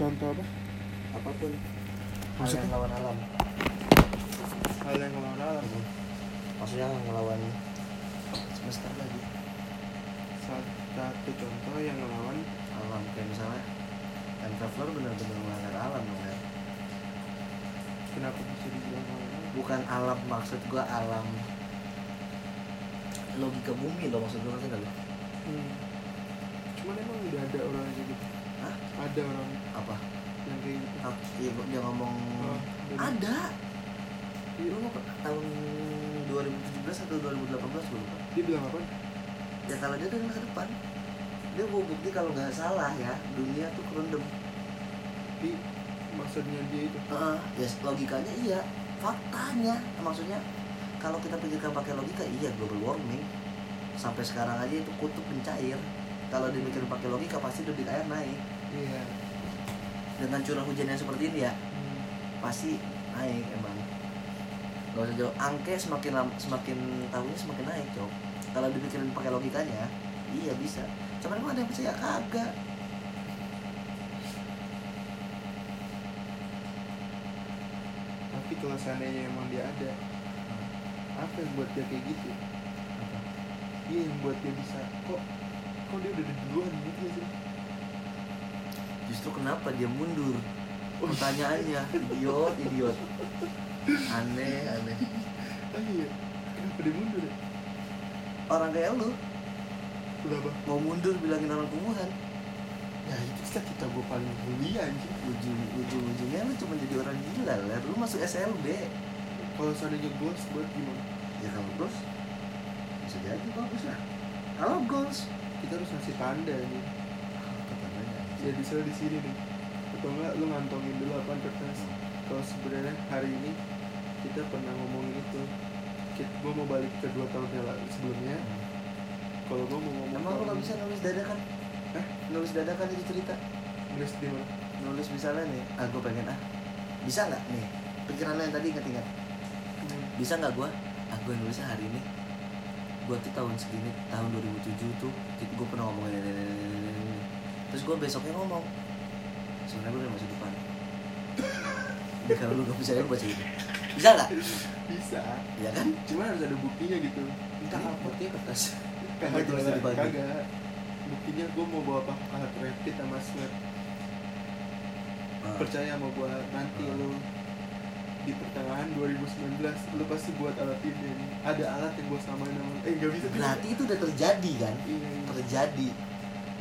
contoh apa? Apa pun. Hal Maksudnya? yang lawan alam. Hal yang ngelawan alam. Maksudnya ngelawan semesta lagi. Satu contoh yang ngelawan alam. Kayak misalnya time traveler benar-benar melanggar alam dong ya kenapa bisa dibilang alam? Bukan alam maksud gua alam. Logika bumi loh maksud gua ngerti nggak lo hmm. cuman emang udah ada orang aja gitu? Ada orang apa? yang kayak gitu. Iya, dia ngomong Oh, ada? Iya, lu mau ke tahun 2017 atau 2018 gue lupa. Dia bilang apa? Ya kalau dia dari masa depan. Dia mau bukti kalau nggak salah ya dunia tuh kerendam. Di maksudnya dia itu? Heeh, ya logikanya iya. Faktanya maksudnya kalau kita pikirkan pakai logika iya global warming. Sampai sekarang aja itu kutub mencair. Kalau dipikir pakai logika pasti debit air naik iya. Dengan curah hujan yang seperti ini ya hmm. pasti naik emang. Gak usah jauh. Angke semakin semakin tahunnya semakin naik cok. Kalau dipikirin pakai logikanya iya bisa. Cuman emang ada yang percaya? Kagak. Tapi kalau seandainya emang dia ada apa yang buat dia kayak gitu? Iya yang buat dia bisa. Kok kok dia udah duluan gitu sih justru kenapa dia mundur? Pertanyaannya idiot idiot. Aneh aneh. Oh iya. Kenapa dia mundur ya? Orang kayak lu. Kenapa? Mau mundur bilangin orang kumuhan. Ya itu kita kita gue paling mulia anjing. Ujung ujung ujungnya lu cuma jadi orang gila lah lu masuk SLB kalau seandainya goals buat gimana? Ya kalau terus bisa jadi bagus lah. Kalau goals kita harus ngasih tanda nih tandanya ya di di sini nih atau enggak lu ngantongin dulu apa kertas kalau sebenarnya hari ini kita pernah ngomongin itu gue mau balik ke dua tahun yang lalu sebelumnya kalau gue mau ngomong Emang lu gak bisa nulis dadakan? Hah? Nulis dadakan itu cerita nulis di mana Nulis misalnya nih, ah gue pengen ah Bisa gak nih? Pikiran lo yang tadi ingat-ingat Hmm. Bisa gak gue? Ah gue nulisnya hari ini Gue tuh tahun segini, tahun 2007 tuh Gue pernah ngomongin ini, ini, ini, ini, ini. Terus gue besoknya ngomong Sebenarnya gue udah masa depan Jadi kalau lu gak bisa ya lu baca itu Bisa gak? bisa Ya kan? cuma harus ada buktinya gitu Entah apa buktinya kertas kagak tulis di pagi. kagak buktinya gue mau bawa apa alat rapid sama swab Ah. percaya sama gue nanti Ah. lu di pertengahan 2019 lu pasti buat alat ini nih. ada alat yang gue samain sama eh gak bisa Berarti itu udah terjadi kan? iya, iya. terjadi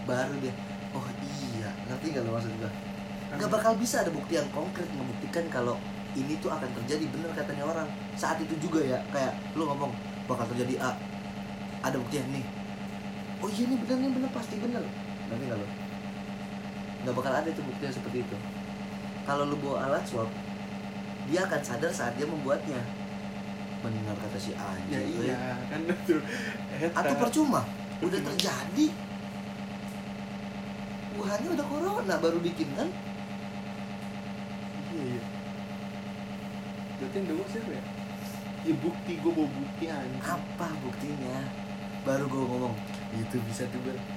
baru dia oh iya. Ngerti nggak lo maksud Kan nggak bakal bisa ada bukti yang konkret membuktikan kalau ini tuh akan terjadi bener katanya orang. Saat itu juga ya kayak lu ngomong bakal terjadi A ada bukti yang nih oh iya nih bener nih bener pasti bener. Ngerti nggak lo nggak bakal ada itu bukti yang seperti itu. Kalau lu bawa alat swab dia akan sadar saat dia membuatnya. Benar kata si ya anjing. iya kan itu atau percuma. Udah terjadi Wuhannya udah corona baru bikin kan? Iya iya. Berarti yang denger siapa ya? Ya bukti gue bawa bukti anjing. Apa buktinya? Baru gue ngomong itu bisa tuh Ber."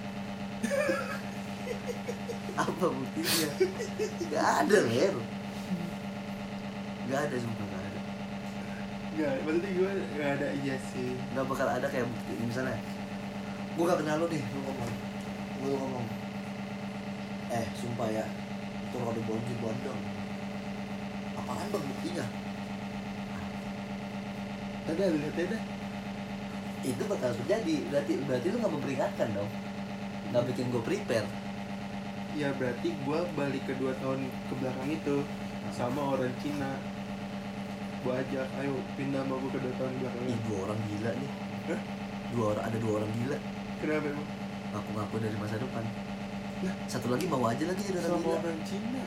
apa buktinya? Nggak ada ler. Nggak ada sumpah nggak ada. Enggak, maksudnya gue gak ada iya sih. Nggak bakal ada kayak bukti misalnya. Gue gak kenal lu nih lu ngomong. Lu ngomong eh sumpah ya. Itu kalau bonji bondong apaan bang buktinya? Ada lihat ada itu bakal terjadi. Berarti berarti lu nggak memperingatkan dong? Nggak bikin gue prepare? Ya berarti gue balik ke dua tahun ke belakang itu. Sama orang Cina. Gue ajak, ayo pindah sama gue ke dua tahun belakang. Ih, dua orang gila nih. Hah? dua orang ada dua orang gila. Kenapa emang? ngaku-ngaku dari masa depan Lah? satu lagi mau aja lagi jadi orang Sama gila orang Cina.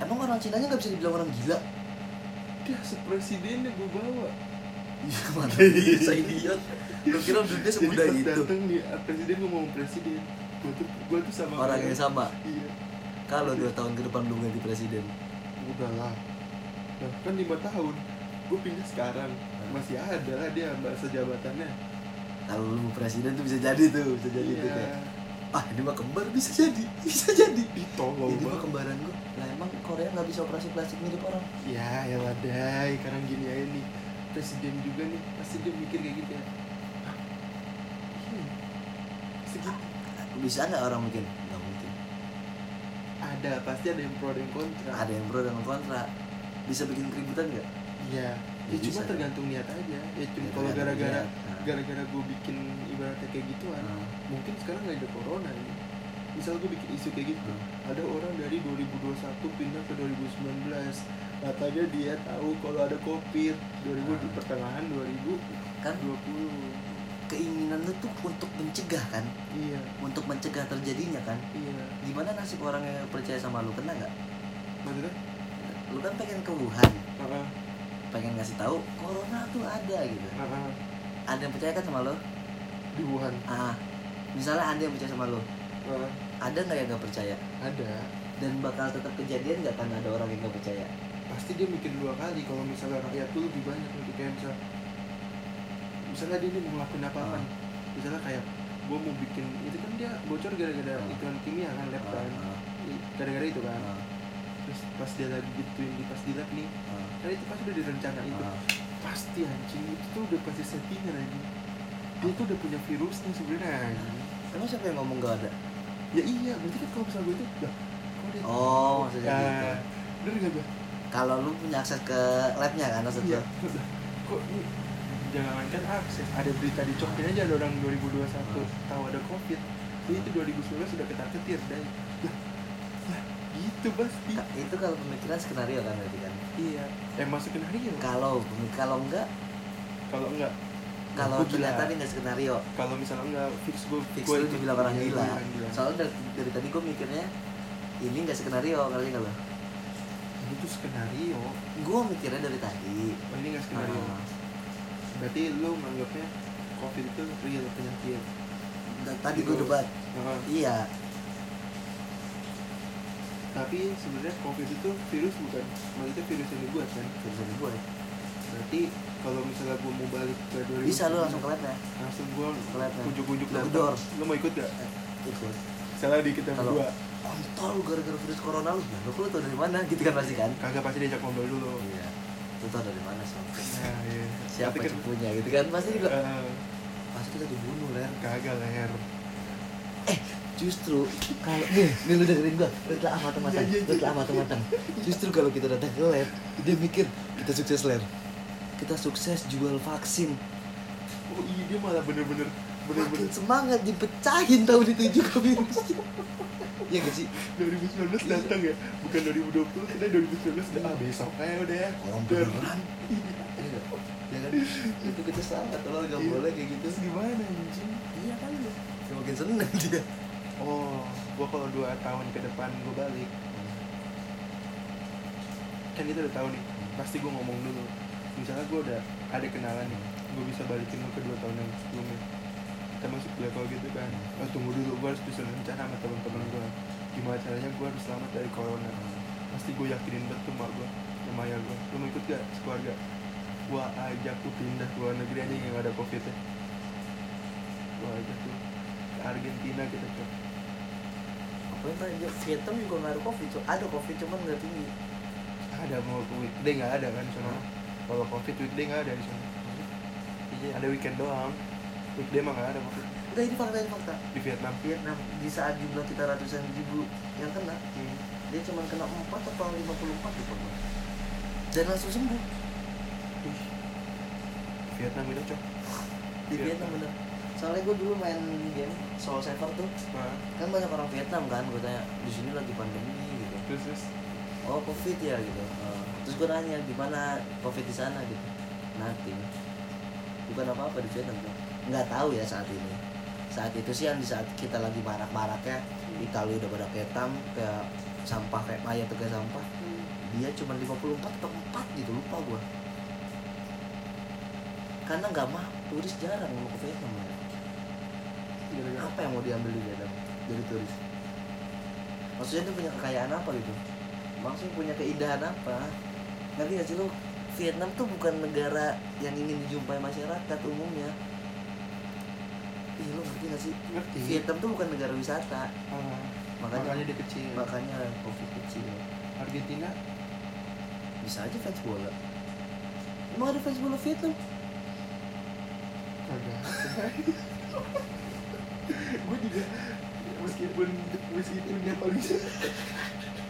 Emang orang Cina nya nggak bisa dibilang orang gila? Dia sepresidennya gue bawa. Iya mana bisa idiot. Lu kira dunia semudah Jadi pas itu dateng nih, ah, presiden ngomong presiden. Gue tuh, gue tuh sama orang yang sama? Iya. Kalau dua tahun ke depan belum ganti presiden? Udah lah. Nah kan lima tahun. Gue pindah sekarang. Masih ada lah dia masa jabatannya kalau lu mau presiden tuh bisa jadi tuh bisa jadi tuh Iya. kayak ah ini mah kembar bisa jadi bisa jadi. Ditolong ini mah kembaran gue lah emang Korea nggak bisa operasi plastik mirip orang? Ya ya wadai sekarang gini aja nih. Presiden juga nih pasti dia mikir kayak gitu ya? Iya. segitu. Bisa nggak orang mungkin nggak mungkin. Ada pasti ada yang pro dan kontra. Ada yang pro dengan kontra. Bisa bikin keributan nggak? Iya Ya, ya cuma bisa. tergantung niat aja. Ya cuma Ya, kalau gara-gara. Nah. gara-gara gue bikin ibaratnya kayak gituan Nah, mungkin sekarang nggak ada corona ini. Misal gue bikin isu kayak gitu nah. ada orang dari 2021 pindah ke 2019 katanya dia tahu kalau ada covid. 2000 di Ah. pertengahan 2020 kan keinginan lu tuh untuk mencegah kan? Iya. Untuk mencegah terjadinya kan? Iya. Gimana nasib orang yang percaya sama lu? Kena nggak? Maksudnya? Lu kan pengen ke Wuhan Heeh, pengen ngasih tahu corona tuh ada gitu. Heeh. ada yang percaya kan sama lu di Wuhan. Ah misalnya ada yang percaya sama lu Heeh, ada nggak yang nggak percaya? Ada. Dan bakal tetap kejadian nggak kan ada orang yang nggak percaya? Pasti dia mikir dua kali kalau misalnya rakyat tuh lebih banyak nanti kayak misal misalnya dia nih mau ngelakuin apa apa Ah. misalnya kayak gue mau bikin itu kan dia bocor gara-gara Ah. iklan kimia kan lab Ah, kan. ah, gara-gara itu kan ah, terus pas dia lagi gituin di pas di lab nih ah, kan itu pasti udah direncana itu ah. pasti anjing itu tuh udah pasti settingan anjing. Dia tuh udah punya virusnya sebenarnya anjing. Emang siapa yang ngomong nggak ada? Ya iya berarti kan kalau misalnya gue itu kok dia Oh, maksudnya Ya, gitu. bener gak gue kalau lu punya akses ke labnya kan maksud iya. kok ini jangankan akses? Ada berita di Cokin aja ada orang 2021 tahu ada covid. Jadi itu 2019 sudah ketar ketir dan lah gitu pasti Ka- itu kalau pemikiran skenario kan berarti kan? Iya. Yang masukin hari ya? Kalau kalau enggak? Kalau enggak. Kalau ternyata ini nggak skenario. Kalau misalnya enggak fix gue fix gue lu dibilang orang gila. soalnya dari, dari tadi gue mikirnya ini nggak skenario kali kalau ini tuh skenario. Gue mikirnya dari tadi. Oh, ini nggak skenario. Ah, berarti lu menganggapnya covid itu real penyakit. Dan tadi gue debat. Nah, iya tapi sebenarnya covid itu virus bukan maksudnya virus yang dibuat kan? Bisa dibuat. Berarti kalau misalnya gue mau balik ke 2000 bisa lu langsung ke labnya langsung gue Kelihatan. ujuk-ujuk Lu datang gedor. lu mau ikut gak? ikut. Salah di kita berdua. Kontol gara-gara virus corona lu ya lu tau dari mana? Gitu kan pasti kan? Kagak pasti diajak ngobrol dulu. Iya. Lu tau dari mana sih? Nah iya. Siapa kan, cepunya gitu kan? Pasti juga. Eh, pasti kita dibunuh ler. Kagak leher justru kalau nih nih lu dengerin gua. Lu telah amat matang. Iya, iya, lu telah amat matang justru kalau kita datang ke lab dia mikir kita sukses ler kita sukses jual vaksin. Oh iya dia malah bener-bener makin bener-bener semangat dipecahin tahun itu juga virus Iya. Gak sih? 2019 datang ya? Bukan 2020 kita 2019 udah ah besok aja udah ya. Orang beneran. Iya. Ya kan? Itu kita selamat kalau nggak Iya. boleh kayak gitu. Terus gimana anjing? Iya kan? Lu ya, makin seneng dia oh gua kalau 2 tahun ke depan gua balik. Kan kita udah tahu nih pasti gua ngomong dulu. Misalnya gua udah ada kenalan nih gua bisa balikin lu ke 2 tahun yang sebelumnya. Kita masuk level gitu kan. Oh, tunggu dulu gua harus bisa rencana sama teman-teman gua. Gimana caranya gua harus selamat dari corona? Pasti gua yakinin betul mak gua sama ayah gua. Lu mau ikut gak sekeluarga? Gua ajak tuh pindah ke luar negeri aja yang ada covid ya gua ajak tuh ke Argentina kita tadi Vietnam juga nggak ada covid ada covid cuman nggak tinggi ada mau weekday nggak ada kan di sana Hah? kalau covid weekday nggak ada di sana iya ada weekend doang weekday mah nggak ada covid Enggak ini fakta ini fakta di Vietnam Vietnam di saat jumlah kita ratusan ribu yang kena hmm. dia cuma kena 4 atau 54 gitu Bang. dan langsung sembuh. Vietnam itu cok di Vietnam. Vietnam bener soalnya gue dulu main game Soul Saver tuh. Nah, kan banyak orang Vietnam kan gue tanya di sini lagi pandemi gitu. Terus terus? Oh covid ya gitu. Eh, terus gue nanya gimana covid di sana? Gitu. Nothing. Bukan apa apa di Vietnam tuh nggak tahu ya saat ini. Saat itu sih yang di saat kita lagi marak-maraknya Italia udah pada ketam kayak sampah kayak mayat tuh kayak sampah. Dia cuma 54 atau 4 gitu lupa gua. Karena nggak mah turis jarang mau ke Vietnam ya. Gara-gara apa yang mau diambil di Vietnam dari turis? Maksudnya itu punya kekayaan apa gitu? Maksudnya punya keindahan apa? Ngerti gak sih lu? Vietnam tuh bukan negara yang ingin dijumpai masyarakat umumnya. Ngerti lo ngerti gak sih? Ngerti. Vietnam tuh bukan negara wisata. Ah, makanya makanya dia kecil. makanya covid kecil. Argentina? Bisa aja fans bola. Emang ada fans bola Vietnam? Kagak gue juga meskipun meskipun dia paling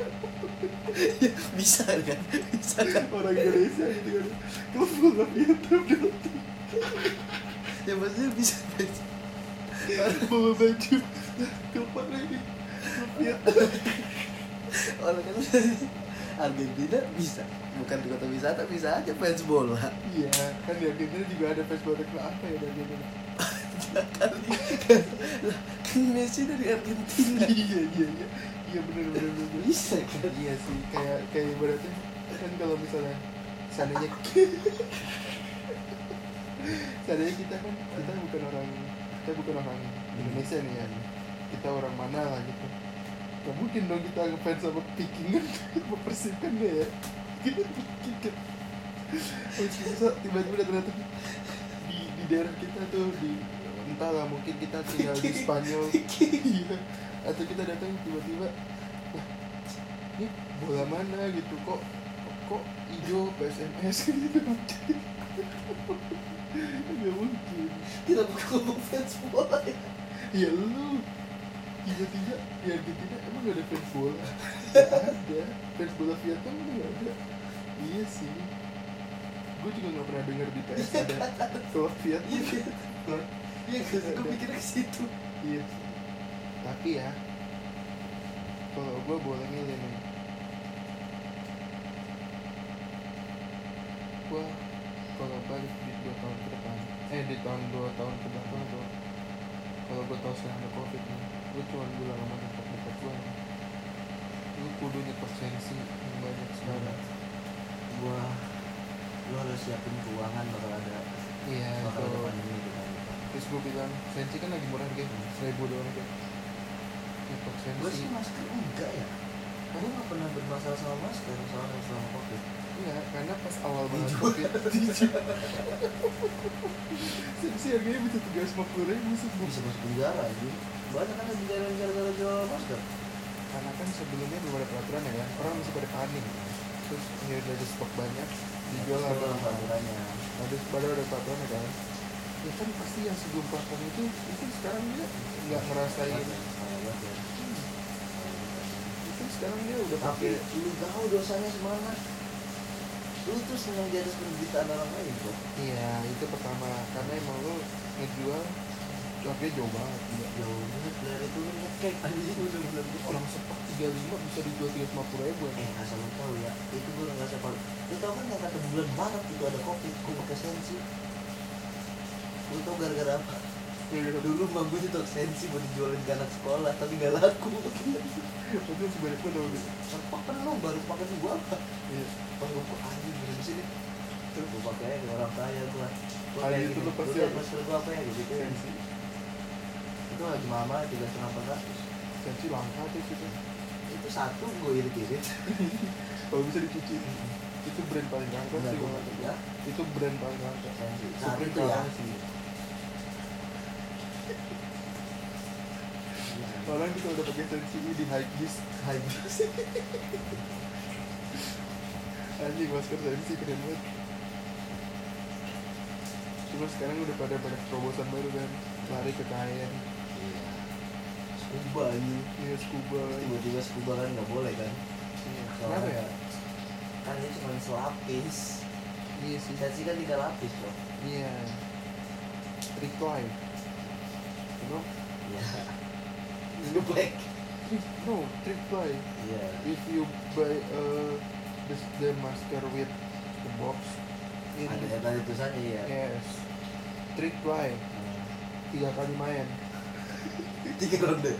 bisa kan? Bisa kan? orang Indonesia gitu kan. Klub bola Vietnam dulu ya maksudnya bisa. Kan bawa baju. Klub Vietnam orang kan Argentina bisa. Bukan di kota wisata bisa aja fans bola. Iya kan di Argentina juga ada fans bola apa ya di Argentina kali. Lah kan Messi dari Argentina. Iya iya iya. Iya benar benar benar bisa kan? Iya sih kayak kayak ibaratnya kan kalau misalnya seandainya seandainya kita kan kita bukan orang kita bukan orang Indonesia nih ya. Kita orang mana lah gitu. Gak mungkin dong kita ngefans sama Viking kan sama Persib kan ya. Kita Terus bisa tiba-tiba ternyata di, di daerah kita tuh di entahlah mungkin kita tinggal di Spanyol. Atau kita datang tiba-tiba "Wah, ini bola mana gitu kok kok hijau PSMS gitu nggak mungkin. Kita bukan ngomong fans bola ya? Ya lu tiba-tiba di Argentina emang gak ada fans bola? Ada. Fans bola Vietnam tuh gak ada. Iya sih. Gue juga gak pernah denger di PS ada. Klub Vietnam Klub- iya gue mikirnya ke situ. Iya. Sih tapi ya kalau gue boleh milih nih. Gue kalau balik di dua tahun ke depan eh di tahun dua tahun ke belakang tuh kalau gue tahu sekarang ada covid nih gue cuma bilang sama dekat dekat gue lu kudu nyetok sensi yang banyak sekarang gua lu harus siapin keuangan bakal ada iya bakal ada pandemi terus gue bilang sensi kan lagi murah gitu seribu doang gitu gue sensi. Sih masker enggak ya? Gue gak pernah bermasalah sama masker soalnya selama covid. Enggak, karena pas awal banget covid. Sensi harganya bisa tiga ratus lima puluh ribu bisa masuk penjara aja banyak kan di jalan gara-gara jual masker. Karena kan sebelumnya belum ada peraturan ya kan, orang masih pada panik. Terus udah ada stok banyak, dijual harga dalam mahal. peraturannya. Ada baru ada peraturan ya kan. Ya kan pasti yang sebelum peraturan itu, itu sekarang dia nggak ngerasain. Salah banget ya. Salah banget. Itu sekarang dia udah tapi pakai. lu tahu dosanya semangat lu tuh senang di atas penderitaan orang lain kok Iya, itu pertama. Karena emang lo ngejual, harganya jauh banget. Gila. jauh banget dari itu lu ngekek anjing bener-bener Orang sepak 35 bisa dijual 350 ribu ya. eh asal lu tahu ya itu gue nggak siapa lu tau kan yang kata bulan Maret itu ada covid gue pakai sensi tau gara-gara apa dulu mah gue nyetok sensi buat dijualin ke anak sekolah tapi gak laku Itu sebanyak pun tau gitu. apa kan lu baru pakai gue apa Iya. pas gue kok anjing di sini terus gue pakai aja orang kaya gue gue Kali itu lu pasti apa? gue apa ya gitu ya Sensi. itu lagi mama tiga setengah empat ratus Sensi langka tuh situ. itu satu gue irit irit Kalau bisa dicuci. Itu brand paling langka sih gue gua ya Itu brand paling langka. Supreme itu ya. Orang kita udah pakai sensi ini di high beast. high beast Anjing masker sensi keren banget. Cuma sekarang udah pada pada terobosan baru kan. Lari ke kain. iya scuba anjing Iya scuba. tiba-tiba scuba kan nggak boleh kan Iya. Soalnya Kenapa ya? kan ini cuma selapis Iya sih. sensi kan tiga lapis loh Iya. You know? iya itu black No, triple. iya If you buy uh, the, the masker with the box in ada yang tadi tulisannya ya yes, triple tiga kali main. tiga ronde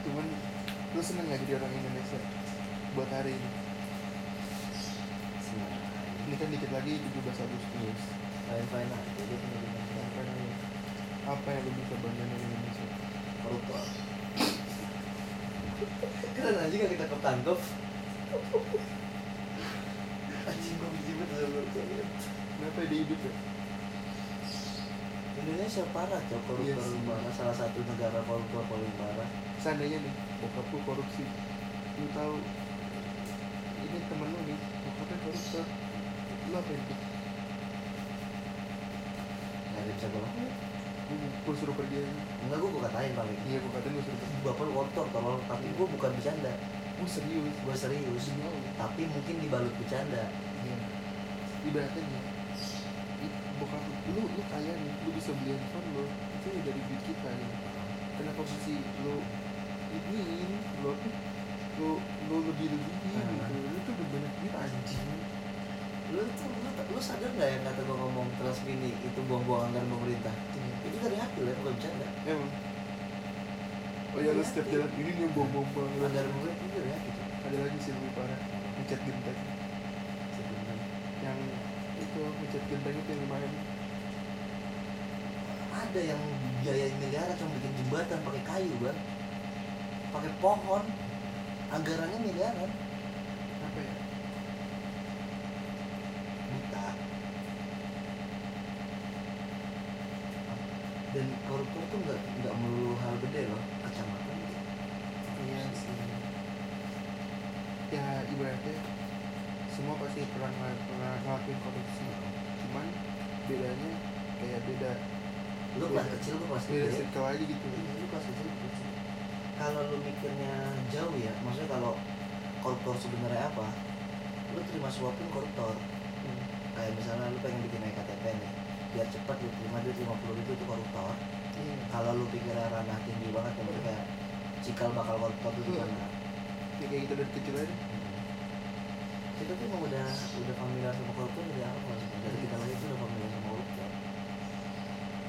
Cuman lu seneng gak jadi orang Indonesia buat hari ini? Ini kan dikit lagi 17 Agustus. Fine aja dia punya kan ini, apa yang lu bisa banggain Indonesia? koruptor keren aja gak kita ketangkep. Anjing gue sama koruptor Kenapa dia hidup ya? Indonesia parah cok. Koruptor Iya sih. parah. Salah satu negara koruptor paling parah. Seandainya nih bokap lu korupsi. Lu tahu ini temen lu nih bokapnya koruptor. Lu apa itu nggak bisa gue lakuin gue suruh pergi aja. Enggak gue gue katain paling iya gue katain gue suruh pergi. Bapak lu koruptor tolong tapi gue bukan bercanda. Gue serius. Gue serius. Tapi mungkin dibalut bercanda. Iya. Ibaratnya nih bokap lu lu kaya nih. Lu bisa beli handphone lu. Itu ya dari duit kita ya. Kenapa mesti lu iniin lu lu lu lebih lebihin Ah. gitu lu tuh udah banyak duit anjing lu tuh lu, lu sadar nggak yang kata gue ngomong transmini itu buang-buang anggaran pemerintah? Itu dari hati ya bukan bercanda. Emang? Oh ya lu setiap jalan ini nih bom anggaran pemerintah itu dari hati tuh ada lagi sih lebih parah. Ngecat genteng. Yang itu ngecat genteng itu yang lumayan ada yang biaya miliaran cuma bikin jembatan pakai kayu bang. Pakai pohon. Anggarannya miliaran apa ya buta dan koruptor tuh nggak nggak melulu hal gede loh kecamatan gitu. iya sih. Ya ibaratnya semua pasti pernah pernah ngelakuin korupsi. Cuman bedanya kayak beda. Lu kelas kecil lu kelas beda gede circle aja gitu. Iya, lu kelas kecil kalau lu mikirnya jauh ya maksudnya kalau koruptor sebenarnya apa? Lu terima suapin koruptor. Hmm. kayak misalnya lu pengen bikin KTP nih biar cepat lu terima duit lima puluh ribu itu koruptor. Iya. Kalau lu pikirnya ranah tinggi banget kan berarti kayak cikal bakal koruptor itu gimana Ya, kayak gitu dari kecil aja. Kita tuh emang udah udah familiar sama koruptor dari awal sih. dari kita lahir tuh udah familiar sama koruptor.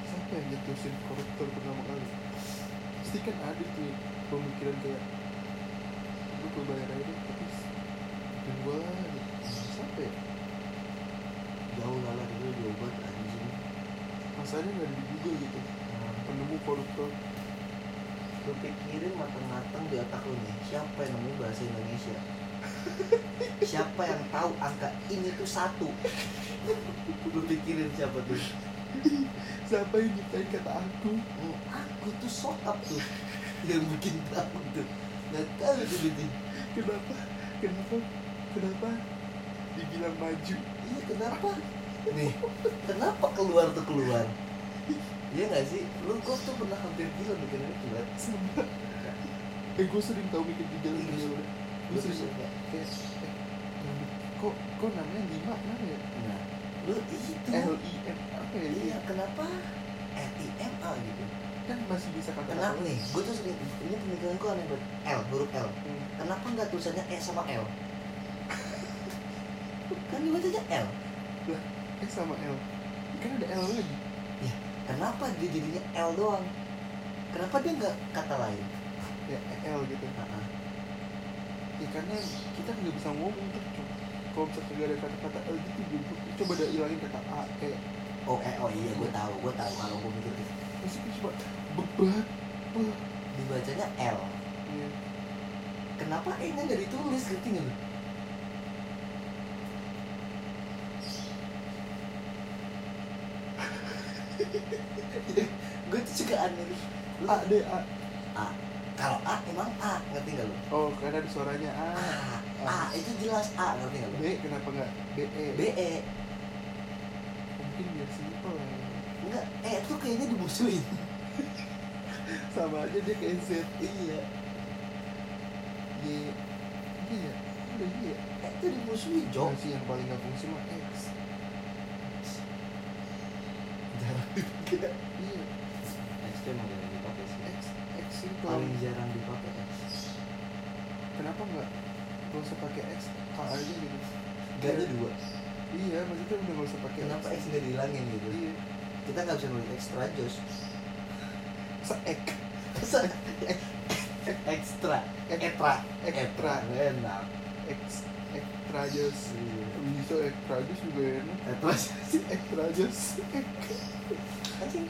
Siapa yang jatuhin koruptor pertama kali? Pasti kan ada tuh pemikiran kayak gue bayar aja deh tapi dan gue ya? Jauh lah dulu jauh masalahnya nggak di Google gitu. Nah, penemu koruptor lu pikirin matang-matang di otak lu nih siapa yang namanya bahasa Indonesia? Siapa yang tahu angka ini tuh satu? Lu pikirin siapa tuh? Siapa yang nyiptain kata aku? Hmm, aku tuh sokap tuh. Yang bikin tahu tuh. Nggak tahu tuh gitu kenapa? Kenapa? Kenapa? Dibilang maju. Iya kenapa nih. Kenapa keluar tuh keluar? Iya nggak sih? Lu kok tuh pernah hampir gila mikirin itu kan eh gue sering tau mikir di jalan sih. udah gue sering kayak eh, kok kok namanya lima kenapa ya? Nah lu itu. L I M apa ya? Iya kenapa? L I M A gitu. Kan masih bisa kata kenapa nih? Gue tuh sering ini pemikiran gue aneh banget. L huruf L. Hmm. kenapa nggak tulisannya E sama L? Kan dibacanya L eh sama L. Kan ada L lagi. Kenapa dia jadinya L doang? Kenapa dia nggak kata lain? Ya L gitu. Ah, ya karena kita nggak bisa ngomong tuh kalau misalnya nggak ada kata-kata L gitu gitu coba ada hilangin kata A E. Oh eh oh iya gue tahu gue tahu kalau gue mikir gitu. Masih coba bebat dibacanya L. Iya. kenapa E nya nggak ditulis? Ngerti nggak gue tuh juga aneh A D A. Kalau A emang A. Ngerti nggak lu? Oh karena ada suaranya A. A. A itu jelas A. Ngerti nggak lu? B kenapa nggak? B E. B E. Mungkin biar simpel ya. Enggak E tuh kayaknya dimusuhin. Sama aja dia kayak Z. Iya. Y iya. Udah iya E tuh dimusuhin Jok. Jok sih yang paling nggak fungsi mah X dipakai iya. X tuh emang jarang dipakai sih. X X simple paling jarang dipakai X. Kenapa nggak nggak usah pakai X? K aja gitu. Gak ada dua. Iya maksudnya udah nggak usah pakai kenapa X nggak dihilangin gitu? Iya. Kita nggak bisa nulis extra jos. Se Masa ekstra Ekstra. ekstra enak. X extra jus bisa extra jus juga enak. Ekstra extra jus anjing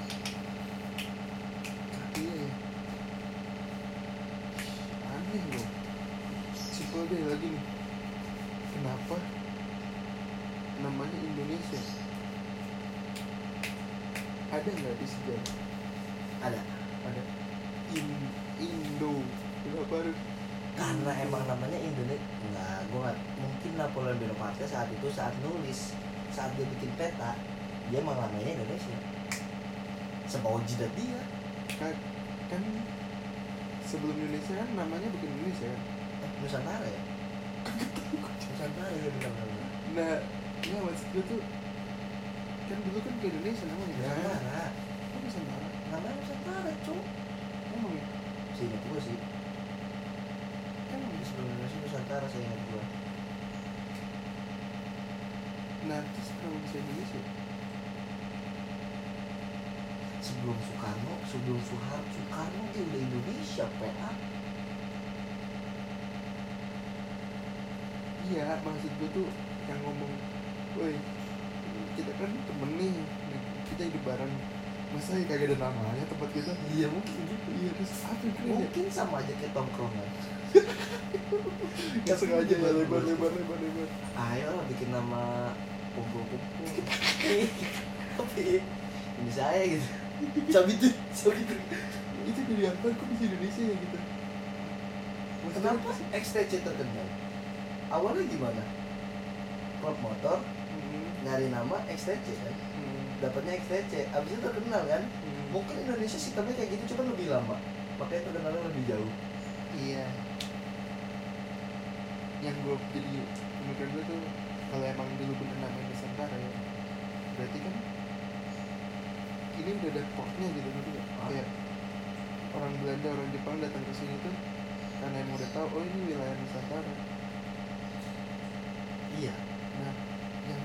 iya ya aneh loh. Simpel deh lagi nih. Kenapa? Namanya Indonesia. Ada nggak di sejarah? Ada. Ada. In Indo. Kenapa harus karena emang namanya Indonesia nggak gue nggak mungkin Napoleon Bonaparte saat itu saat nulis saat dia bikin peta dia emang namanya Indonesia sebau jidat dia. Kan kan sebelum Indonesia kan namanya bukan Indonesia. Kan eh, Nusantara. Ya Nusantara ya benar-benar nah ya maksud gue tuh kan dulu kan ke Indonesia namanya Nusantara. Kok Nusantara? Namanya Nusantara cuk. Emang ya? Sih ingat gue sih. Kan ya? sebelum Indonesia. Nusantara saya ingat gue nah terus kenapa bisa Indonesia sebelum Soekarno sebelum Soeharto Soekarno dia udah Indonesia PA iya maksud gue tuh yang ngomong woi kita kan temen nih kita hidup bareng. Masa ya kagak ada namanya tempat kita? Iya mungkin gitu. Iya terus apa keren ya mungkin sama aja kayak tongkrongan nggak sengaja ya lebar lebar lebar lebar. Ayo lah bikin nama kumpul-kumpul. Tapi ini saya gitu cabut tuh cabut tuh itu dari apa? Kok bisa Indonesia ya gitu? Maksudnya kenapa? XTC terkenal. Awalnya gimana? Klub motor Hmm, nyari nama XTC kan? Hmm, dapatnya XTC abis itu terkenal kan? Hmm. mungkin Indonesia sistemnya kayak gitu cuma lebih lama. Makanya terkenalnya lebih jauh. Iya. Yang gue jadi pemikiran gue tuh kalau emang dulu bener namanya Nusantara ya berarti kan ini udah ada portnya gitu gitu ya kayak orang Belanda orang Jepang datang ke sini tuh karena emang udah tahu oh ini wilayah Nusantara. Iya. Nah yang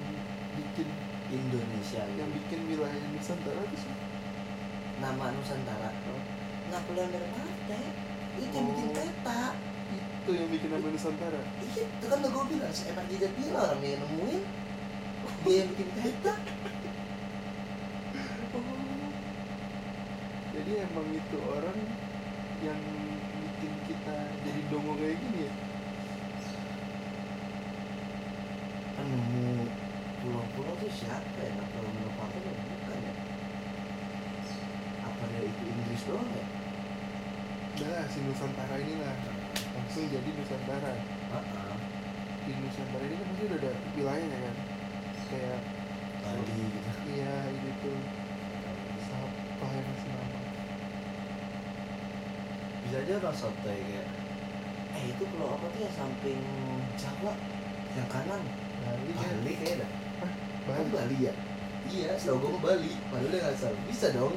bikin Indonesia yang gitu. bikin wilayah Nusantara itu sih nama Nusantara. Oh. Napoleon Bonaparte itu yang bikin Oh. peta. Itu yang bikin nama Nusantara? Iya itu kan udah gue bilang seenak jidat dia lah orang yang nemuin. Dia yang bikin peta Oh. Jadi emang itu orang yang bikin kita jadi dongo kayak gini ya? penemu pulau-pulau tuh siapa ya Napoleon Bonaparte tuh bukan ya apa dia itu Inggris doang ya lah, si Nusantara inilah langsung jadi Nusantara. Heeh. Di Nusantara ini kan pasti udah ada wilayahnya kan? Kayak Bali gitu iya gitu siapa yang bisa aja orang sotoy kayak eh itu pulau apa tuh yang samping Jawa yang kanan Bali? Bali kayaknya dah Bali. Bali ya? Iya, setahu gue mah Bali. Padahal dia nggak salah. Bisa dong.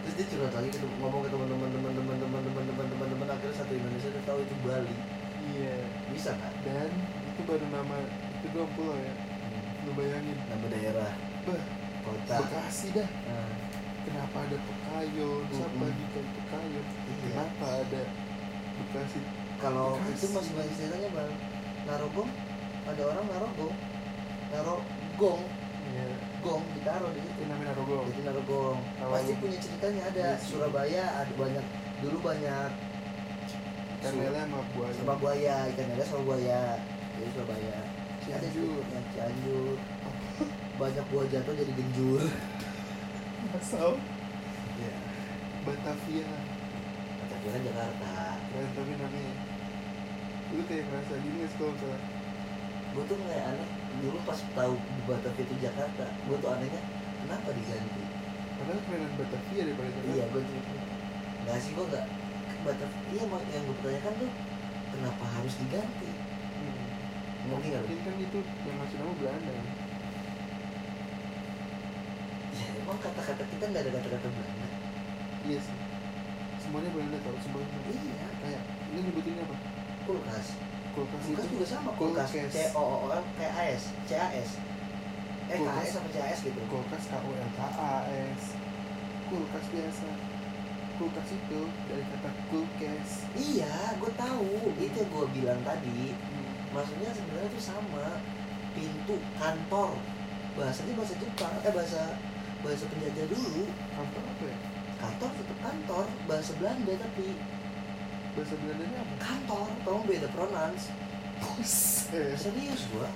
Terus dia curhat lagi ke ngomong ke teman-teman teman-teman teman-teman teman-teman teman akhirnya satu Indonesia dia tahu itu Bali. Iya. Bisa kan? Dan itu baru nama itu doang pulau ya. Lu bayangin. Nama daerah, Bah, kota. Bekasi dah. Nah, Kenapa ada Pekayon? Siapa Mm-mm. di Pekayon? iya. Kenapa ada Bekasi? Kalau itu masih banyak ceritanya bang. Narogong, ada orang narogong, narogong, Iya. gong ditaruh di situ. Itu namanya Narogo. Jadi narogong. Pasti punya ceritanya ada. Iya sih. Surabaya ada banyak. Dulu banyak Ikan lele sama buaya. sama buaya ikan lele sama buaya jadi Surabaya ada Cianjur. juga yang Cianjur banyak buah jatuh jadi genjur Asal. ya Batavia. Batavia kan Jakarta Keren tapi namanya. Lu kayak ngerasa gini kalau misalnya gue tuh kayak aneh dulu pas tahu Batavia itu Jakarta gue tuh anehnya kenapa diganti Padahal kerenan Batavia daripada Jakarta. iya gue tuh nggak sih gue nggak Batavia iya yang gue pertanyakan tuh kenapa harus diganti Hmm. mungkin nggak lu? Mungkin kan itu yang ngasih nama Belanda. Emang kata-kata kita nggak ada kata-kata Belanda Iya sih. Semuanya Belanda tau, semuanya. iya Kayak ini nyebutinnya apa? kulkas Kulkas kulkas itu. juga sama kulkas. C O O O K A S C A S eh K A Kulkas. S sama C A S gitu Kulkas K U L K A S. Kulkas biasa. Kulkas itu dari kata kulkes. iya gue tahu itu yang gue bilang tadi Hmm. maksudnya sebenarnya itu sama pintu kantor bahasanya bahasa Jepang eh bahasa bahasa penjajah dulu Kantor apa ya? kantor tetap kantor bahasa Belanda tapi Bahasa Belandanya apa? kantor tolong beda pronounce Buset. serius gua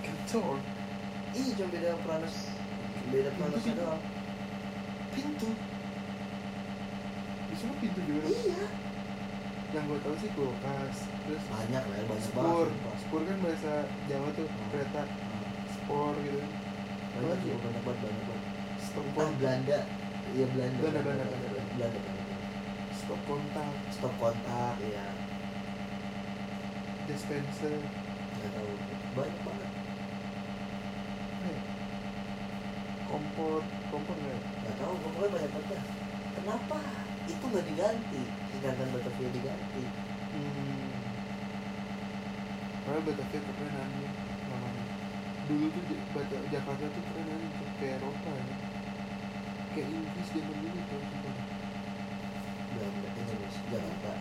Kantor. iya cuma beda pronounce beda pronounce Itu- doang pintu di sana pintu juga kan? iya yang gue tahu sih kulkas terus banyak lah ya banyak spur banget spur kan bahasa Jawa tuh Hmm. kereta Hmm. spor gitu banyak juga banyak banget banyak banget kontak Belanda. Iya Belanda. Belanda, Belanda, Belanda Belanda. Stop kontak stop kontak ya dispenser. Nggak tahu. Banyak banget. Eh, kompor kompor nggak ya? nggak tahu pokoknya banyak banget kenapa? Itu nggak diganti. Sedangkan Batavia diganti. Hmm. karena Batavia keren anjing namanya dulu tuh Jakarta tuh keren anjing kayak Eropa ya kayak Inggris zaman dulu tuh. Belanda Inggris Jakarta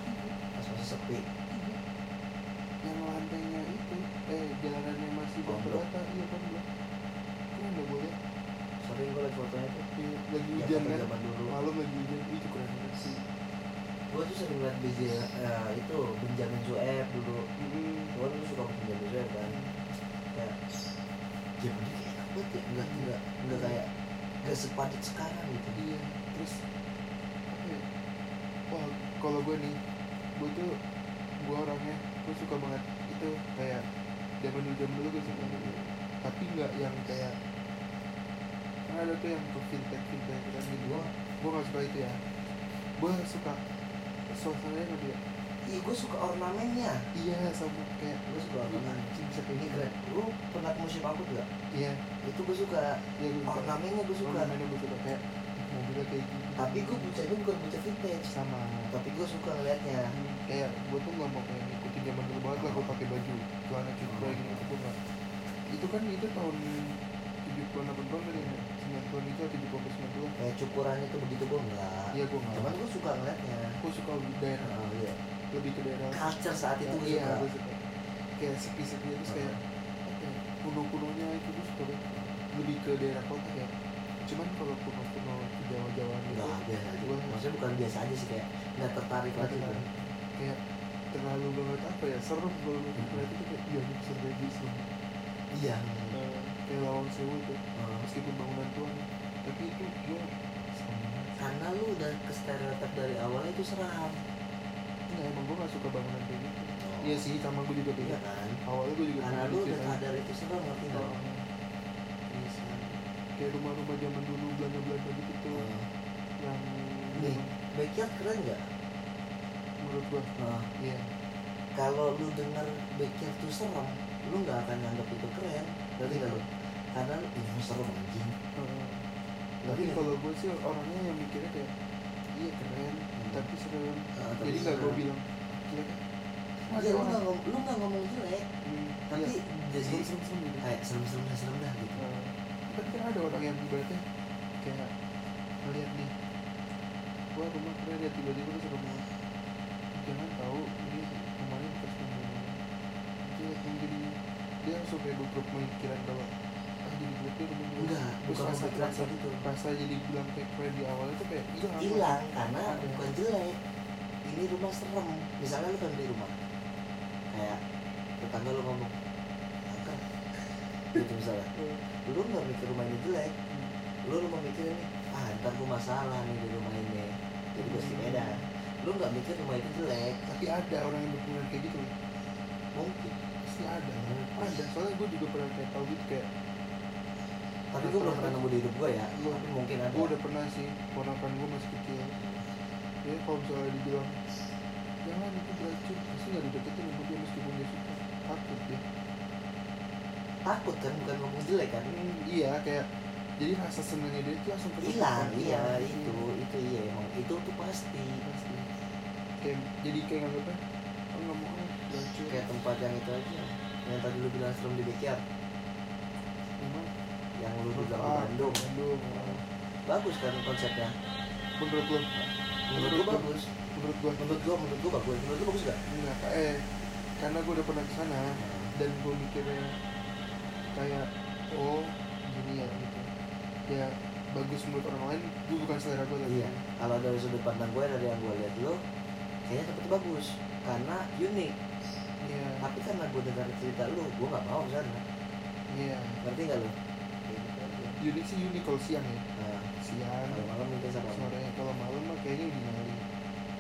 pas masih sepi. Yang lantainya itu eh jalanannya masih Pondok. bata iya kan bro keren gak boleh? Sering gue liat fotonya tuh. Iya, lagi hujan kan? malam lagi hujan. Itu keren banget sih. Gue tuh sering liat BJ ya, itu Benjamin Sueb dulu. Mm-mm. gue dulu suka Benjamin Sueb kan. Kayak zaman dia kayak banget ya? Nggak nggak nggak kayak nggak sepadat sekarang gitu. Iya terus ya? Wah kalau gue nih gue tuh gue orangnya gue suka banget itu kayak zaman dulu zaman dulu gue suka gitu tapi nggak yang kayak kan ada tuh yang ke fintech fintech kan. Gitu gue gue nggak suka itu ya. Gue suka suasananya dia iya gue suka ornamennya. Iya sama kayak gue suka ornamen anjing bisa kayak ini keren lu pernah ke museum aku gak iya. Itu gue suka. Iya gue suka. Ornamennya gue suka. Ornamennya gue suka kayak mobilnya kayak gitu tapi gue bucanya bukan buca vintage. Sama. Tapi gue suka ngeliatnya. Hmm, kayak gue tuh nggak mau kayak ngikutin zaman dulu banget lah gue pakai baju celana cutbray gitu itu gue itu kan itu tahun 70-an 80-an kali ya? 90-an itu atau 70 90-an kayak cukurannya tuh begitu gue enggak iya gue nggak. Cuman gue suka ngeliatnya. Gue suka daerah. Oh, iya. Lebih ke daerah culture saat itu gue iya gue suka kayak sepi-sepi terus kayak ya kuno-kunonya itu gue suka lebih ke daerah kota ya cuman kalau kuno-kuno di Jawa-Jawa gitu Enggak biasa aja maksudnya bukan biasa aja sih kayak nggak tertarik Nggak aja kan kayak terlalu banget apa ya serem kalau gue ngeliat itu kayak iya ini serem kayak gitu iya. Nah, kayak lawang sewu tuh Oh. meskipun bangunan tua tapi itu gue serem banget. karena lu udah ke stereotip dari awalnya itu seram emang gue gak suka bangunan kayak gitu. Oh. iya sih sama gue juga iya kayak kan? Awalnya gue juga karena lu udah diceritain. sadar itu seram ngerti nggak Oh, bisa kayak rumah-rumah zaman dulu Belanda-Belanda gitu tuh. Oh. yang Nih. backyard keren nggak? Menurut gue nah, iya. Kalau lu denger backyard tuh serem lu nggak akan nganggap itu keren. Ngerti nggak lu? Karena lu serem anjing. Tapi kalau gue sih orangnya yang mikirnya kayak iya keren. Hmm. tapi serem. Ah, tapi jadi nggak gue serem. bilang jelek. Iya, lu nggak ngom- lu nggak ngomong jelek. Hmm, tapi iya. jadi serem serem serem gitu. kayak serem serem dah serem dah gitu. Nah, tapi kan ada orang yang ibaratnya kayak ngeliat nih wah rumah keren ya tiba-tiba lu suka banget jangan tahu ini rumahnya bekas pembunuhan yang jadi dia langsung kayak beberapa pemikiran kalau enggak bukan rasa- rasa- gitu. rasa jadi bilang kayak keren di awal itu kayak hilang hilang karena Ada. bukan jelek. Ini rumah serem. Misalnya lu kan beli rumah. Kayak tetangga lu ngomong angker gitu misalnya. Lu nggak mikir rumah ini jelek. Lu rumah mikir nih ah ntar gua masalah nih di rumah ini. Jadi gue sepeda lu nggak mikir rumah itu jelek tapi ada orang yang berpikir kayak gitu mungkin. Pasti ada. Ada. Soalnya gue juga pernah kayak tahu gitu kayak tapi gue belum pernah nemu di hidup gue ya. Gua- tapi mungkin ada. Gue udah pernah sih ponakan gue masih kecil. Ya kalau misalnya dibilang jangan itu beracun pasti nggak dideketin sama dia meskipun dia suka. Takut dia takut kan bukan ngomong jelek kan? Hmm, iya kayak jadi rasa senangnya dia itu langsung hilang iya Hilang. itu itu iya emang. Itu tuh pasti. Pasti. Kayak jadi kayak nganggapnya oh nggak mau ah beracun kayak tempat yang itu aja. Yang tadi lu bilang serem di backyard yang lu bilang di ah, Bandung. Bandung. Ah. bagus kan konsepnya. Menurut lo menurut gua bagus. menurut gue menurut gua menurut gua bagus. Menurut gua bagus gak enggak eh karena gue udah pernah ke sana dan gue mikirnya kayak oh gini ya gitu. Ya bagus menurut orang lain gue bukan selera gue lagi iya. Kalau dari sudut pandang gue dari yang gue lihat lo kayaknya tempatnya bagus. Karena unik. Iya. Tapi karena gue dengar cerita lu gue nggak mau ke sana iya. Ngerti nggak lo Unik sih unik kalau siang ya? Nah, siang. Kalau malam mungkin sama. Sore kalau malam mah kayaknya uji nyali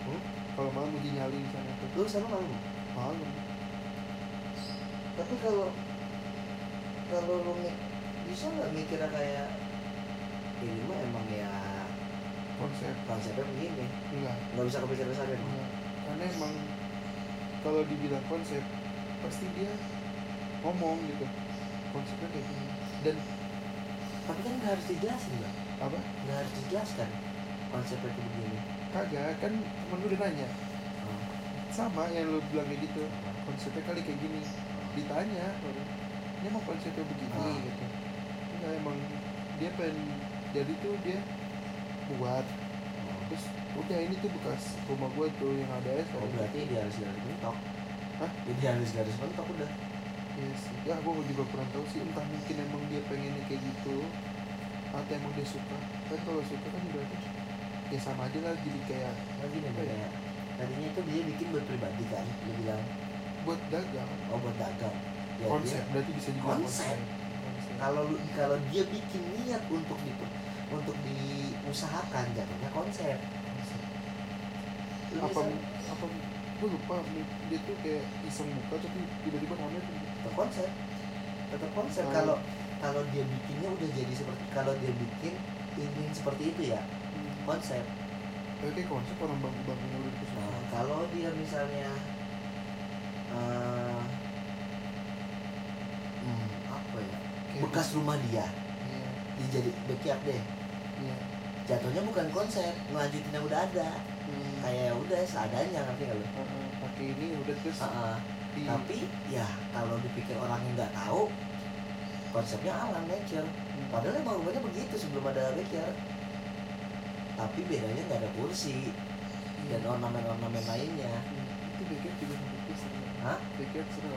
Hmm? kalau malam uji nyali di sana tuh. Lu sama malam? Malam. Tapi kalau kalau lu bisa nggak mikirnya kayak ini mah emang ya konsep. Konsepnya begini. Enggak nggak bisa kepikir besar emang enggak karena emang kalau dibilang konsep pasti dia ngomong gitu. Konsepnya kayak gini. Dan tapi kan nggak harus dijelasin bang apa? Nggak harus dijelaskan konsepnya itu begini kagak kan temen gue udah nanya. Oh. sama yang lu bilang kayak gitu konsepnya kali kayak gini. Ditanya baru ini emang konsepnya begini Ah. gitu. Enggak emang dia pengen jadi tuh dia buat Oh. terus udah ini tuh bekas rumah gue tuh yang ada es Oh berarti dia harus garis mentok. Hah? Jadi harus garis mentok udah Sih, ya gue juga kurang tahu sih entah mungkin emang dia pengennya kayak gitu atau emang dia suka kan kalau suka kan berarti ya sama aja lah jadi kayak Nah gini Apa ya? kayak Tadinya itu dia bikin buat pribadi kan Dia bilang buat dagang Oh buat dagang ya, konsep dia- berarti bisa juga Konsep. Konsep. Kalau lu kalau dia bikin niat untuk di untuk diusahakan jatuhnya konsep Konsep. Lu apa bisa- apa gue lupa dia tuh kayak iseng buka tapi tiba-tiba tetap konsep tetap konsep Oh. kalau kalau dia bikinnya udah jadi seperti kalau dia bikin ingin seperti itu ya konsep Kayak kayak konsep orang bangun-bangun udah nah, kesusahan kalau dia misalnya eh, hmm, apa ya Kayak- bekas rumah dia iya. dia jadi backyard deh. Iya. Jatuhnya bukan konsep ngelanjutin yang udah ada. Hmm. kayak ya udah seadanya ngerti nggak lu? Heeh, pakai ini udah terus. Heeh. Di tapi ya kalau dipikir orang yang nggak tahu konsepnya alam nature. Hmm. padahal emang rumahnya begitu sebelum ada backyard tapi bedanya nggak ada kursi Iya. dan ornamen-ornamen lainnya. Hmm. itu backyard juga menurutku seru Hah? backyard seru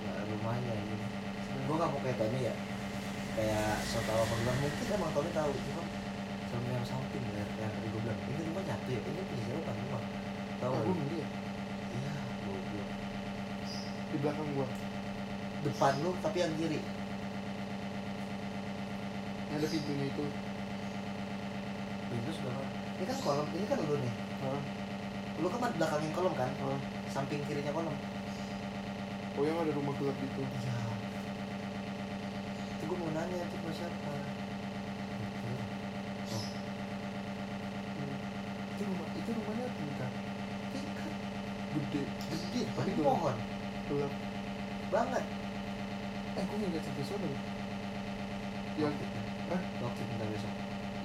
Nah, rumahnya ini gue nggak mau kayak Tony ya. Kayak so tau apa bilang mungkin emang Tony tahu. Cuma sama yang samping ya yang tadi gue bilang ini rumah nyatu ya? Ini punya siapa? Rumah. Tahu nggak lu? ngeri ya iya goblok di belakang gua. Depan lu tapi yang kiri. Yang ada pintunya itu. Pintu sebelah. Ini kan kolom ini kan lu nih. Hah? lu kan belakangin kolom kan? Hah? samping kirinya kolom. Oh yang ada rumah gelap gitu iya. Itu gue mau nanya itu rumah siapa? Oh. Hmm. itu rumah itu rumahnya tingkat. Tingkat? Gede. Gede Tapi pohon gelap banget. Eh gue ngeliat sampai sana loh. yang Hah? waktu bentar besok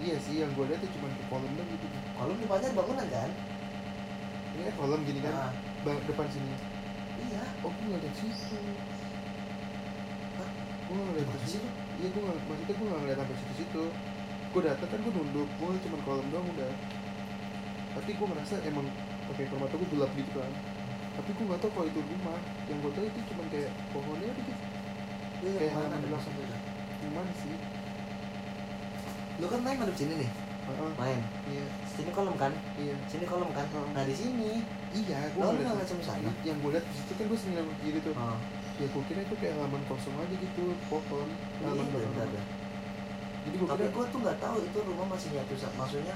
iya sih yang gua lihat tuh cuma ke kolom doang gitu. Kolom depannya ada bangunan kan? Ini kan kolom gini kan? Ah, Bang, depan sini. Iya. Oh gue ngeliat situ. Hah? gue ngeliat sih situ? iya gue nggak maksudnya gue nggak ngeliat sampai situ situ gue datang kan gue nunduk gue cuma kolom doang udah. Tapi gue ngerasa emang pakai permata gue gelap gitu kan tapi gue nggak tahu kalau itu rumah yang gue tahu itu cuma kayak pohonnya gitu iya Kayak halaman belakang. beda gimana sih. Lu kan main madep sini nih? Heeh, main? Iya. Sini kolom kan? Iya. Sini kolom kan? Oh. nah di sini. Iya gue Lo ngeliat nggak sama sana? yang gue lihat di situ kan gue sering ke kiri tuh. Oh. Ya gue kira itu kayak halaman kosong aja gitu pohon halaman iya ada jadi gue tapi gue tuh nggak tahu itu rumah masih nyatu maksudnya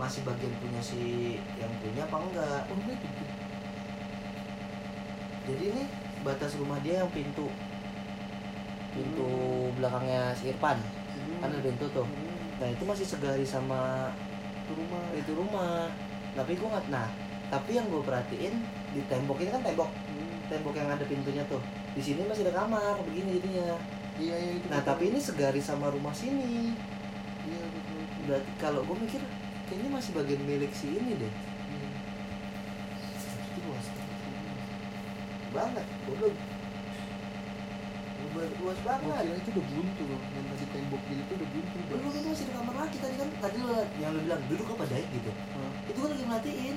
masih bagian punya si yang punya apa enggak. Oh gede jadi ini batas rumah dia yang pintu. Pintu Hmm. belakangnya si Irfan. Hmm. kan ada pintu tuh. Hmm, nah itu masih segaris sama itu rumah. itu rumah. Tapi gue nggak nah tapi yang gue perhatiin di tembok ini kan tembok. Hmm, tembok yang ada pintunya tuh. Di sini masih ada kamar begini jadinya. Iya iya itu nah betul. tapi ini segaris sama rumah sini. Iya betul berarti kalau gue mikir kayaknya masih bagian milik si ini deh iya itu luas banget sih. banget goblok. Luas Gua banget kira itu udah buntu loh yang tadi tembok gitu tuh udah buntu udah lu itu masih di kamar lagi tadi kan tadi lu yang lu bilang duduk apa daik gitu. Hah? itu kan lagi merhatiin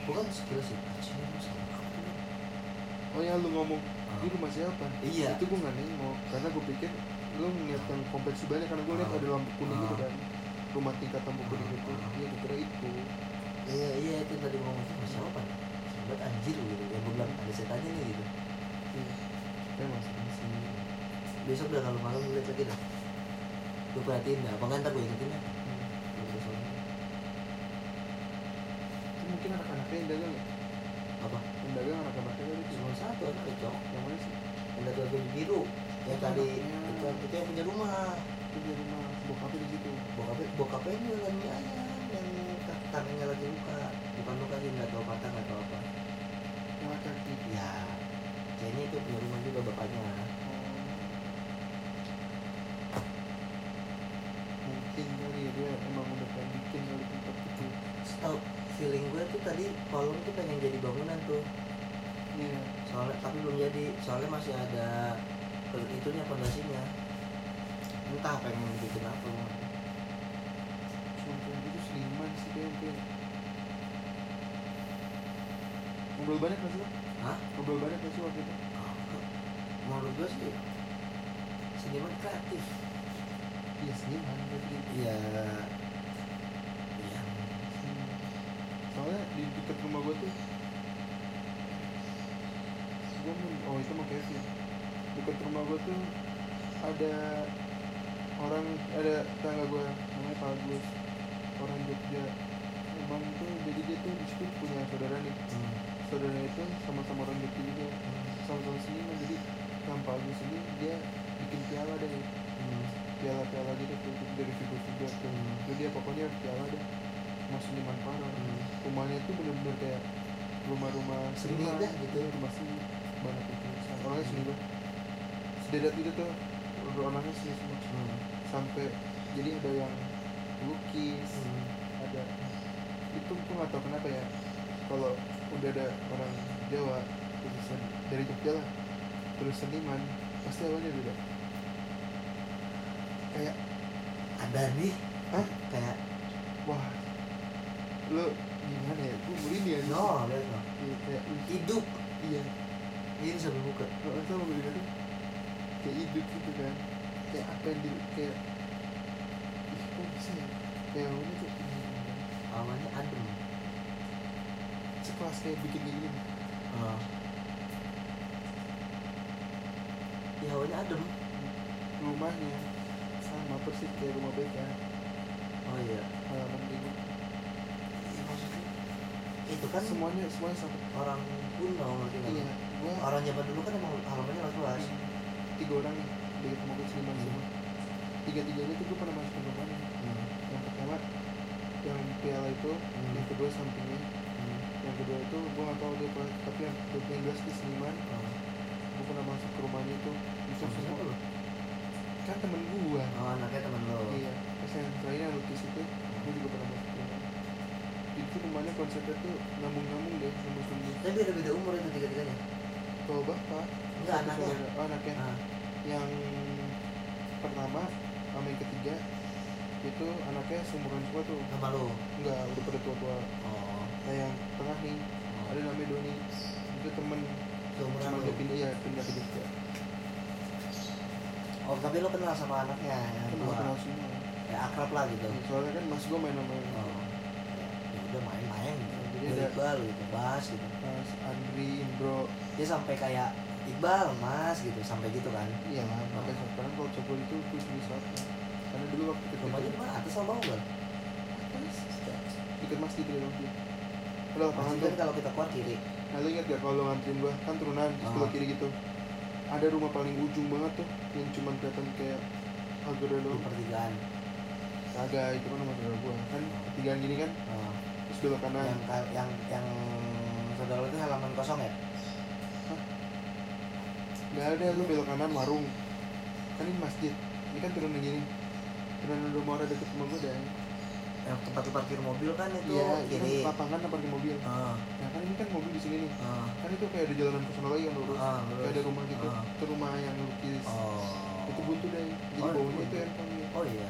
gua kan sekilas sih anjing lu sama apa tuh. Bang?" oh ya lu ngomong Ah. ini rumah siapa? Iya. Itu gue nggak nengok karena gue pikir lu ngeliat yang kompleks banyak karena gue lihat Ah. ada lampu kuning gitu Ah. kan. Rumah tingkat lampu kuning Ah. itu iya gue kira itu. Iya iya itu yang tadi gua ngomong itu rumah siapa Sobat anjir gitu. Ya gua bilang ada setannya nih gitu. Iya. Masih masih besok udah kalau malam lihat lagi dah. Gue perhatiin dah. Apa ntar gue ingetin ya Hmm. itu mungkin anak-anaknya yang dagang ya? Apa? Yang dagang anak-anaknya itu cuma satu anak cok. Yang mana sih? Yang dari baju biru. Yang Itu tadi itu, itu yang punya rumah. Itu di rumah. Bokapnya di situ. Bokapnya bokapnya ini mie ayam yang tangannya lagi luka bukan luka sih nggak tahu patah nggak tahu yang laki-laki ya kayaknya itu punya rumah juga bapaknya. Mungkin kali ya dia emang udah pengen bikin kali tempat itu. Tahu feeling gue tuh tadi kolong tuh pengen jadi bangunan tuh. Iya. Soalnya tapi belum jadi. Soalnya masih ada itunya fondasinya. Entah pengen bikin apa. Cuma kayak gitu seniman sih kayak kayak ngobrol banyak nggak sih? Hah? ngobrol banyak nggak sih waktu itu? Menurut gue sih seniman kreatif. Iya seniman berarti. Iya. Iya. Seniman. soalnya di dekat rumah gue tuh gue oh itu mah Kevin dekat rumah gue tuh ada orang ada tetangga gue namanya Pak Agus. Orang Jogja. Emang tuh jadi dia tuh di situ punya saudara nih. Hmm. Saudara itu sama-sama orang Jogja juga sama-sama seniman jadi Pak Agus ini dia bikin piala deh Hmm. piala-piala gitu tuh dari figur-figur tuh Hmm. jadi dia pokoknya piala deh mas seniman parah Hmm. rumahnya tuh bener-bener kayak rumah-rumah Seni dah, gitu. rumah seni banyak itu orangnya seni banget sededat itu tuh orangnya seni semua Hmm. sampai jadi ada yang lukis Hmm. ada itu nggak tahu kenapa ya kalau udah ada orang Jawa sen- dari Jogja lah. Terus seniman pasti awalnya beda. Kayak ada nih. Hah? kayak wah lu gimana ya? Gue merinding ya. No lihat no. Iya, kayak hidup. Iya. Ini sambil buka. Nggak sama merinding tuh? Kayak hidup gitu kan. Kayak apa yang di kayak ih kok bisa ya? Kayak awalnya tuh ini awalnya adem sekelas kayak bikin kayak gini. Oh. ya awalnya adem. Rumahnya sama persis kayak rumah BK oh iya. Halaman gitu Iya, maksudnya itu kan semuanya semuanya sama. orang kuno ngerti nggak? iya gua orang zaman dulu kan emang halamannya luas luas tiga orang nih dari rumah gue seniman Hmm. semua. Tiga tiganya tuh gue pernah masuk ke rumahnya hmm. yang pertama yang piala itu Hmm. yang kedua sampingnya Hmm. kedua itu gue gak tahu dia apa tapi yang yang jelas di seniman Oh. gue pernah masuk ke rumahnya itu itu siapa semua lu? kan temen gue Oh, anaknya temen lo. iya terus yang terakhir yang lukis itu gue juga pernah masuk ke rumah tuh rumahnya konsepnya tuh nambung-nambung deh nambung-nambung Tapi beda-beda umur itu tiga-tiganya. kalau bapak Enggak anaknya. saudara- oh, anaknya Ah. yang pertama sama yang ketiga itu anaknya seumuran semua tuh Sama lo. enggak udah pada tua-tua Oh. Nah yang tengah nih oh. ada namanya Doni itu temen cuma dia pindah ya pindah ke Jogja Oh, tapi lo kenal sama anaknya yang kenal kenal semua Ya akrab lah gitu. soalnya kan mas gue main sama Oh. Ya udah main-main gitu. Jadi ada- Iqbal gitu, Bas gitu. mas Andri Indro Dia sampai kayak Iqbal, Mas gitu, sampai gitu kan. iya lah sampai sekarang kalau coba itu gue di karena dulu waktu kecil Rumahnya di mana? Atas sama bawah atas deket masjid ya waktu ada tuh kalau kita keluar kiri. nah lu inget gak kalau lu nganterin gua? Kan turunan di sebelah Ah. kiri gitu. Ada rumah paling ujung banget tuh yang cuman kelihatan kayak pagar doang. Pertigaan. kagak itu kan rumah saudara gua. Kan ketigaan gini kan? Oh. terus belok kanan. Yang yang yang saudara itu halaman kosong ya? nggak ada lu belok kanan warung. Kan ini masjid. Ini kan turunan gini. Turunan rumah orang deket rumah gua dan Yang tempat parkir mobil kan itu. Iya itu kiri. kan lapangan apa parkir mobil. Ah, nah kan ini kan mobil di sini nih. Ah, kan itu kayak ada jalanan ke sana lagi yang lurus. Ah, kayak ada rumah gitu. Ah. itu rumah yang lukis. Oh. itu buntu deh. Jadi Oh, baunya buntu. itu gitu. Oh iya.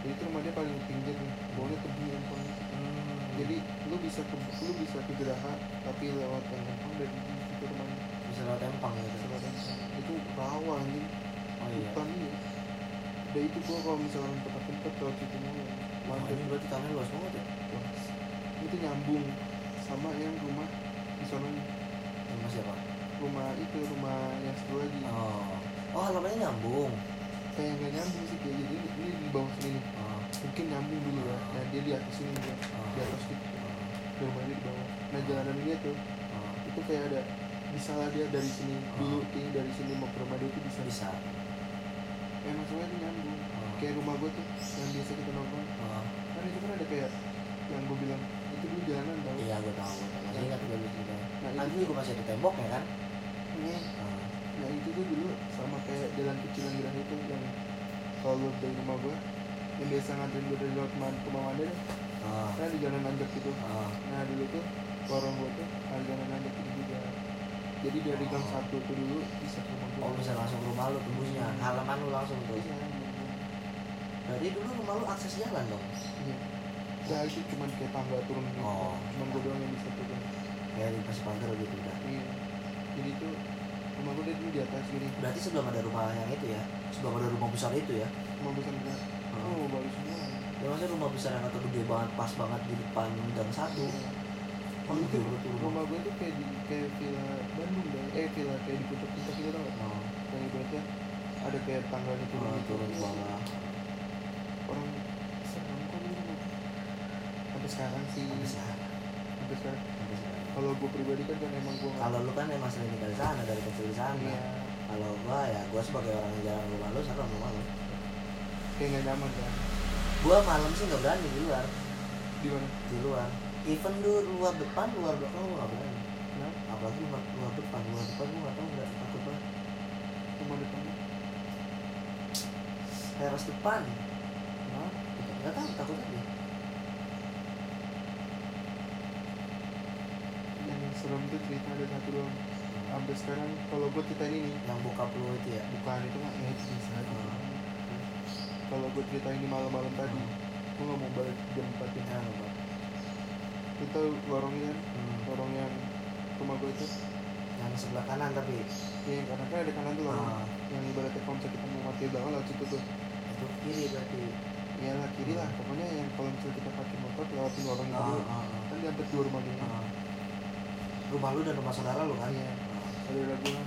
jadi itu rumah dia paling pinggir nih. Baunya tebing empang gitu. Hmm. jadi lu bisa ke lu bisa ke Geraha tapi lewat yang empang dari situ rumahnya. Bisa lewat empang gitu. Bisa lewat Empang. itu rawa anjing. Oh iya. hutan ini. Udah itu gua kalau misalnya tempat tempat lewat situ mulu Lanjut. ini berarti tanahnya luas banget ya. Luas. itu nyambung sama yang rumah di sana Rumah siapa? rumah itu rumah yang satu lagi Oh. Oh, halamannya nyambung. kayak nggak nyambung sih kayak jadi ini, ini di bawah sini oh, mungkin nyambung dulu ya nah dia di atas sini juga oh, di atas gitu oh, rumahnya di bawah nah jalanan dia tuh oh. itu kayak ada bisa lah dia dari sini dulu Oh. kayak dari sini mau ke rumah dia tuh bisa bisa eh masalahnya itu nyambung oh, kayak rumah gue tuh yang biasa kita nongkrong oh. kan itu kan ada kayak yang gue bilang itu dulu jalanan tau iya gue tahu gue tahu. masih ingat gue cerita nah kan itu juga masih ada tembok ya kan? Iya. oh, nah itu tuh dulu sama kayak jalan kecil yang gerah itu yang kalau dari rumah gue yang biasa nganterin gue dari lewat man- ke Mamanda deh oh, kan di jalan nanjak gitu oh. nah dulu tuh lorong gue tuh ada jalan nanjak itu juga. Jadi dari gang Oh. satu tuh dulu bisa ke rumah gue oh bisa langsung ke rumah lu tembusnya. Hmm. halaman lu langsung tuh. Iya berarti dulu rumah lu akses jalan dong? Iya. Ya itu cuman kayak tangga turun gitu. Oh. cuman gue doang yang bisa turun di pasir pagar gitu udah iya. Jadi tuh rumah gue dulu di atas gini. Berarti sebelum ada rumah yang itu ya? Sebelum ada rumah besar itu ya? Rumah besar besar oh baru semua ya maksudnya rumah besar yang kata gede banget pas banget di depan gang satu. Oh, Oh, itu dulu tuh rumah. rumah gue tuh kayak di kayak villa Bandung deh. Eh villa kayak di puncak puncak gitu tau gak? Oh, yang ibaratnya ada kayak tangganya turun oh, gitu turun ke bawah orang serem kok dulu rumah sampai sekarang sih. Sampai sekarang sampai sekarang. Sampai sekarang kalau gue pribadi kan kan emang gue kalau lu kan emang sering tinggal di sana dari kecil di sana. Iya. Kalau gua ya gua sebagai orang yang jarang rumah lu serem rumah lu. Kayak nggak nyaman kan? Gua malam sih nggak berani di luar. Di mana? Di luar. Even lu luar depan luar belakang gua nggak berani. Nah apalagi luar, luar depan. Luar depan gua nggak tahu nggak takut banget. Rumah depan teras depan. Nah nggak tahu takut aja yang serem tuh cerita ada satu doang. Sampai sekarang kalau gue ceritain ini yang bokap lu itu ya? Bukan itu mah ya itu bisa aja Hmm. kalau gue cerita ini malam-malam tadi gue nggak mau balik jam 4 ya. Jam apa itu lorongnya kan? Hmm. lorong yang rumah gue itu? Yang sebelah kanan tapi? Ya yang kanan. Kan ada kanan tuh ah, yang ibaratnya kalau kita mau mati belakang lewat situ tuh. Itu kiri berarti? Ya lah kiri lah. Pokoknya yang kalau misalnya kita pakai motor lewatin lorong itu ah, dulu. ah, ah. kan dua rumah gini. Ah. Rumah lu dan rumah saudara lu kan? Iya. Saudara gue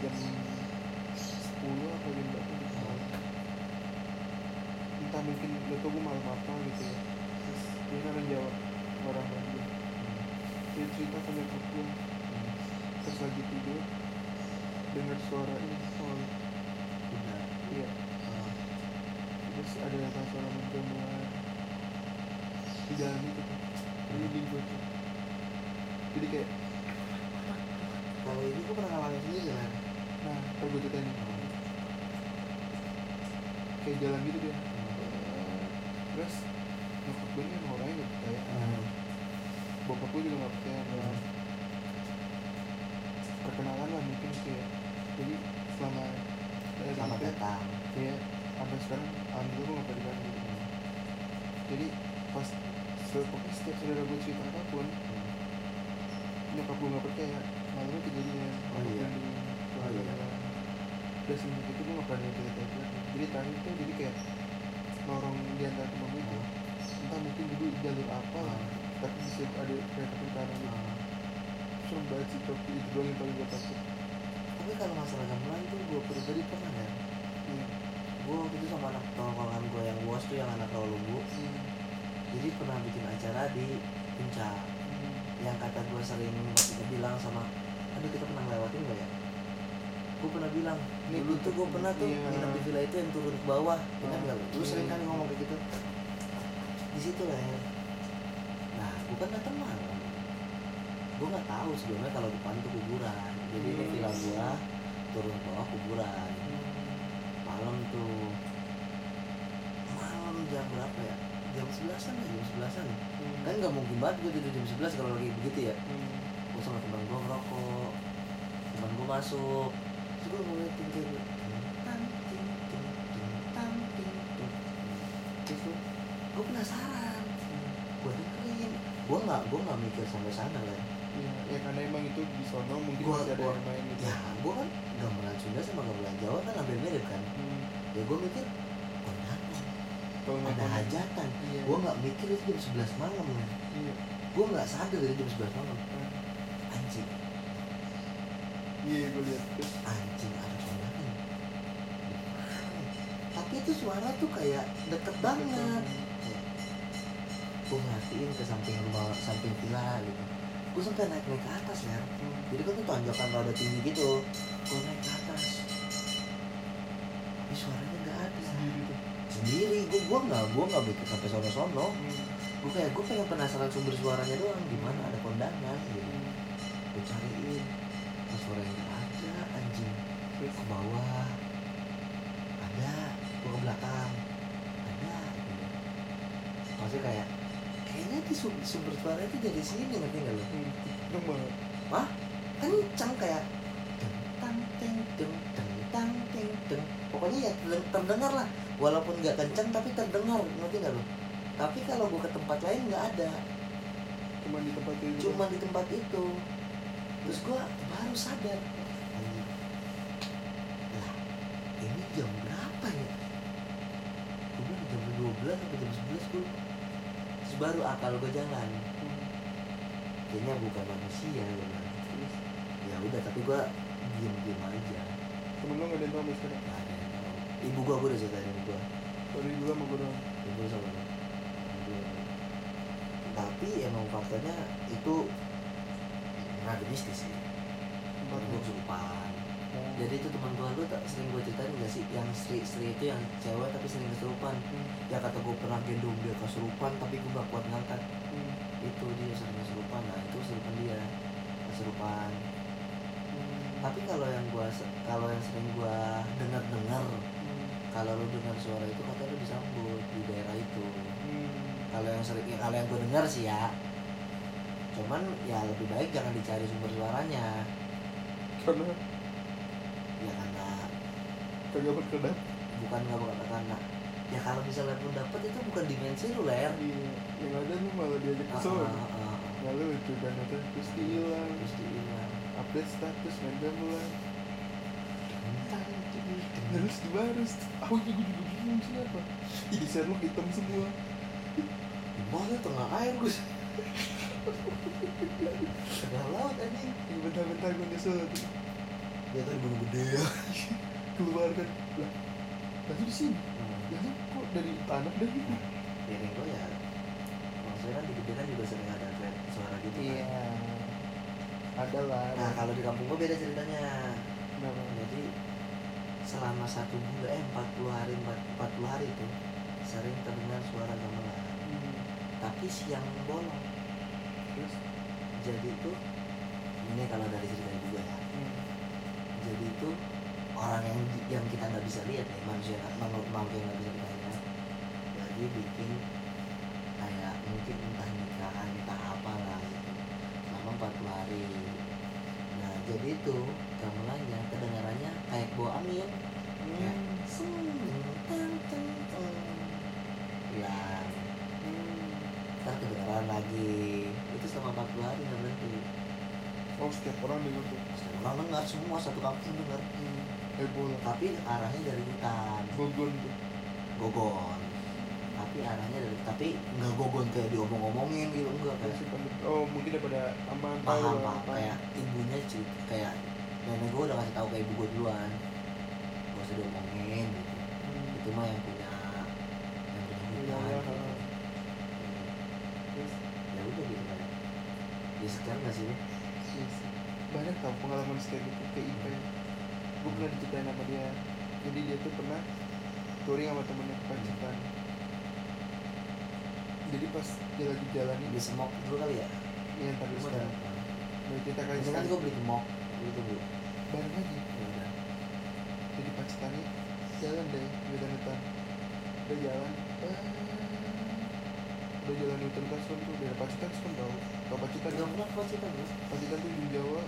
jam 10 atau jam berapa gitu. Entah mungkin gak tau gue malam apa gitu ya. Terus dia kan orang Jawa orang Bandung dia cerita ke nyokap gue terus lagi tidur dengar suara ini oh Udah. iya. Ah. terus ada rasa suara menggembala di jalan itu tuh. Merinding gue tuh jadi kayak kalau ini gua pernah ngalamin sendiri kan? Nah gue ceritain nih kayak jalan gitu dia terus nyokap gue emang orangnya gak percaya. Hmm. bokap gue juga gak percaya kan perkenalan lah mungkin kayak jadi selama saya selamat di datang. ya sampai sekarang alhamdulillah gue gak pernah diganggu gitu. jadi pas pokoknya setiap saudara gue cerita apa pun nyokap gue gak percaya? Malamnya kejadian. Oh, iya. di Oh, iya. udah semenjak itu gue gak pernah cerita itu jadi terakhir tuh jadi kayak lorong di antara rumah gue itu entah mungkin dulu jalur apa lah tapi bisa ada kereta kencana gitu. Ah. serem banget sih tapi itu doang yang paling gue takut. Tapi kalau masalah gamelan tuh gue pribadi pernah kan iya. Gue waktu itu sama anak tongkongan gue yang bos tuh yang anak Rawalumbu Hmm. jadi pernah bikin acara di puncak. Yang kata gue sering kita bilang sama aduh kita pernah ngelewatin gak ya? Gue pernah bilang dulu tuh gue pernah tuh iya. nginep di villa itu yang turun ke bawah ingat Oh, gak lu? lu iya. sering kan ngomong kayak gitu? Di situ lah ya. Nah gue kan datang malam. Gue nggak tahu sebelumnya kalau depan tuh kuburan. Jadi Hmm. villa gue turun ke bawah kuburan. Malam tuh malam jam berapa ya jam sebelasan ya jam sebelasan Hmm. kan nggak mungkin banget gue tidur jam 11 kalau lagi begitu ya Hmm. gue sama teman gue ngerokok teman gue masuk terus gue mulai tinggal tan ting ting lu gue penasaran hmm. gue dengerin gue nggak gue nggak mikir sampai sana kan Iya, ya karena emang itu di sono mungkin Gua- masih ada gua- yang main gitu. ya gue kan gamelan Sunda sama gamelan Jawa kan hampir mirip kan Hmm. ya gue mikir Kalau ada hajatan. Iya. gue nggak mikir itu jam 11 malam kan Iya. gue nggak sadar itu jam 11 malam. Anjing. Iya, gue lihat. Anjing ada mana? tapi itu suara tuh kayak deket banget. Gue ngeliatin ke samping rumah samping villa gitu. Gue sampai naik naik ke atas ya jadi kan tuh tanjakan rada tinggi gitu gue naik ke atas tapi suaranya nggak ada sendiri tuh sendiri gue gue nggak gue nggak bikin sampai sono sono Hmm. gue kayak gue pengen penasaran sumber suaranya doang di mana ada kondangan gitu Hmm. gue cariin Nah, suara yang ada anjing Terus ke bawah ada gue ke belakang ada gitu. maksudnya kayak kayaknya di sumber, sumber suara itu dari sini ngerti nggak lo hmm. banget kencang kayak tentang tentang teng pokoknya ya ter- terdengar lah. Walaupun nggak kencang tapi terdengar. Ngerti nggak lo tapi kalau gue ke tempat lain nggak ada. Cuma di tempat itu cuma di tempat itu. Terus gue baru sadar lah ini jam berapa ya? Gue bilang jam 12 sampai jam 11 gue terus baru akal gue jalan. Hmm. kayaknya bukan manusia gue ya udah tapi gue diem diem aja temen lo nggak ada yang tahu sekarang ibu gue gue udah ceritain ibu gue dari dulu sama gue doang. Ibu sama ibu. tapi emang faktanya itu rada mistis sih. Tempat gue kesurupan. Oh. jadi itu teman gue lu tak sering gue ceritain gak sih yang Sri Sri itu yang cewek tapi sering kesurupan? Hmm. ya kata gue pernah gendong dia kesurupan tapi gue gak kuat ngangkat. Hmm. itu dia sering kesurupan. Nah itu kesurupan dia. Kesurupan. Tapi kalau yang gua kalau yang sering gua dengar dengar Hmm. kalau lu dengar suara itu katanya lu disambut di daerah itu. Hmm. kalau yang sering ya, kalau yang gua dengar sih ya. Cuman ya lebih baik jangan dicari sumber suaranya. Karena? Ya karena kagak berkedap bukan nggak bakal karena ya kalau misalnya pun dapat itu bukan dimensi lu ler. Iya yang ada lu malah diajak Ah, sono ah, ah. nggak lucu kan itu terus hilang terus dihilang update status mulai Tentang terus dibaris aku juga juga bingung siapa di Sherlock hitam semua. Mana tengah air gus. Tengah laut anjing. Ini bentar-bentar gue nyesel. Tuh. dia tuh di gunung gede ya. Keluar kan. Lah lalu di sini. Lalu kok dari tanah deh gitu piring gue ya. Maksudnya kan di gede kan juga sering ada suara gitu kan. Iya. Ada lah nah kalau di kampung gue beda ceritanya. Kenapa? Jadi selama satu bulan eh 40 hari 40 hari itu sering terdengar suara gamelan. Hmm. tapi siang bolong. Terus? Jadi itu ini kalau dari cerita gue ya. Hmm. jadi itu orang yang yang kita nggak bisa lihat nih manusia makhluk makhluk yang nggak bisa kita lihat. Jadi bikin kayak mungkin entah nikahan entah apalah gitu selama 40 hari nah jadi itu gamelannya kedengarannya kayak bawa angin Hmm. seng teng teng teng. Hilang Hmm. ntar kedengaran lagi. Itu selama 40 hari nggak berhenti. Oh setiap orang dengar tuh. Setiap orang dengar semua satu kampung dengar. Hmm. Ebola tapi arahnya dari hutan. Gogon tuh gogon tapi arahnya dari tapi nggak gogon kayak diomong-omongin gitu enggak kayak Masih pandai. oh mungkin daripada paham pak apa. kayak ibunya sih kayak nenek gue udah kasih tahu ke ibu gue duluan gak usah diomongin gitu Hmm. itu mah yang punya yang punya Iya, hutan iya, gitu. iya. Terus, ya udah gitu kayak ya sekarang nggak sih yes. banyak tau pengalaman kayak gitu kayak Ipe gue pernah diceritain sama dia jadi dia tuh pernah touring sama temennya ke Pacitan jadi pas dia lagi jalan di ini semok dulu kali ya? Yang tadi Lu sudah ada mau kita Biasanya sekali. nanti gue beli semok gitu bu bareng aja ya jadi Pacitan nih jalan deh di hutan-hutan. Udah jalan eh, udah jalan di hutan Kasron tuh daerah Pacitan kan tau. Tau Pacitan nggak kan? pernah pacitan lu Pacitan tuh di Jawa.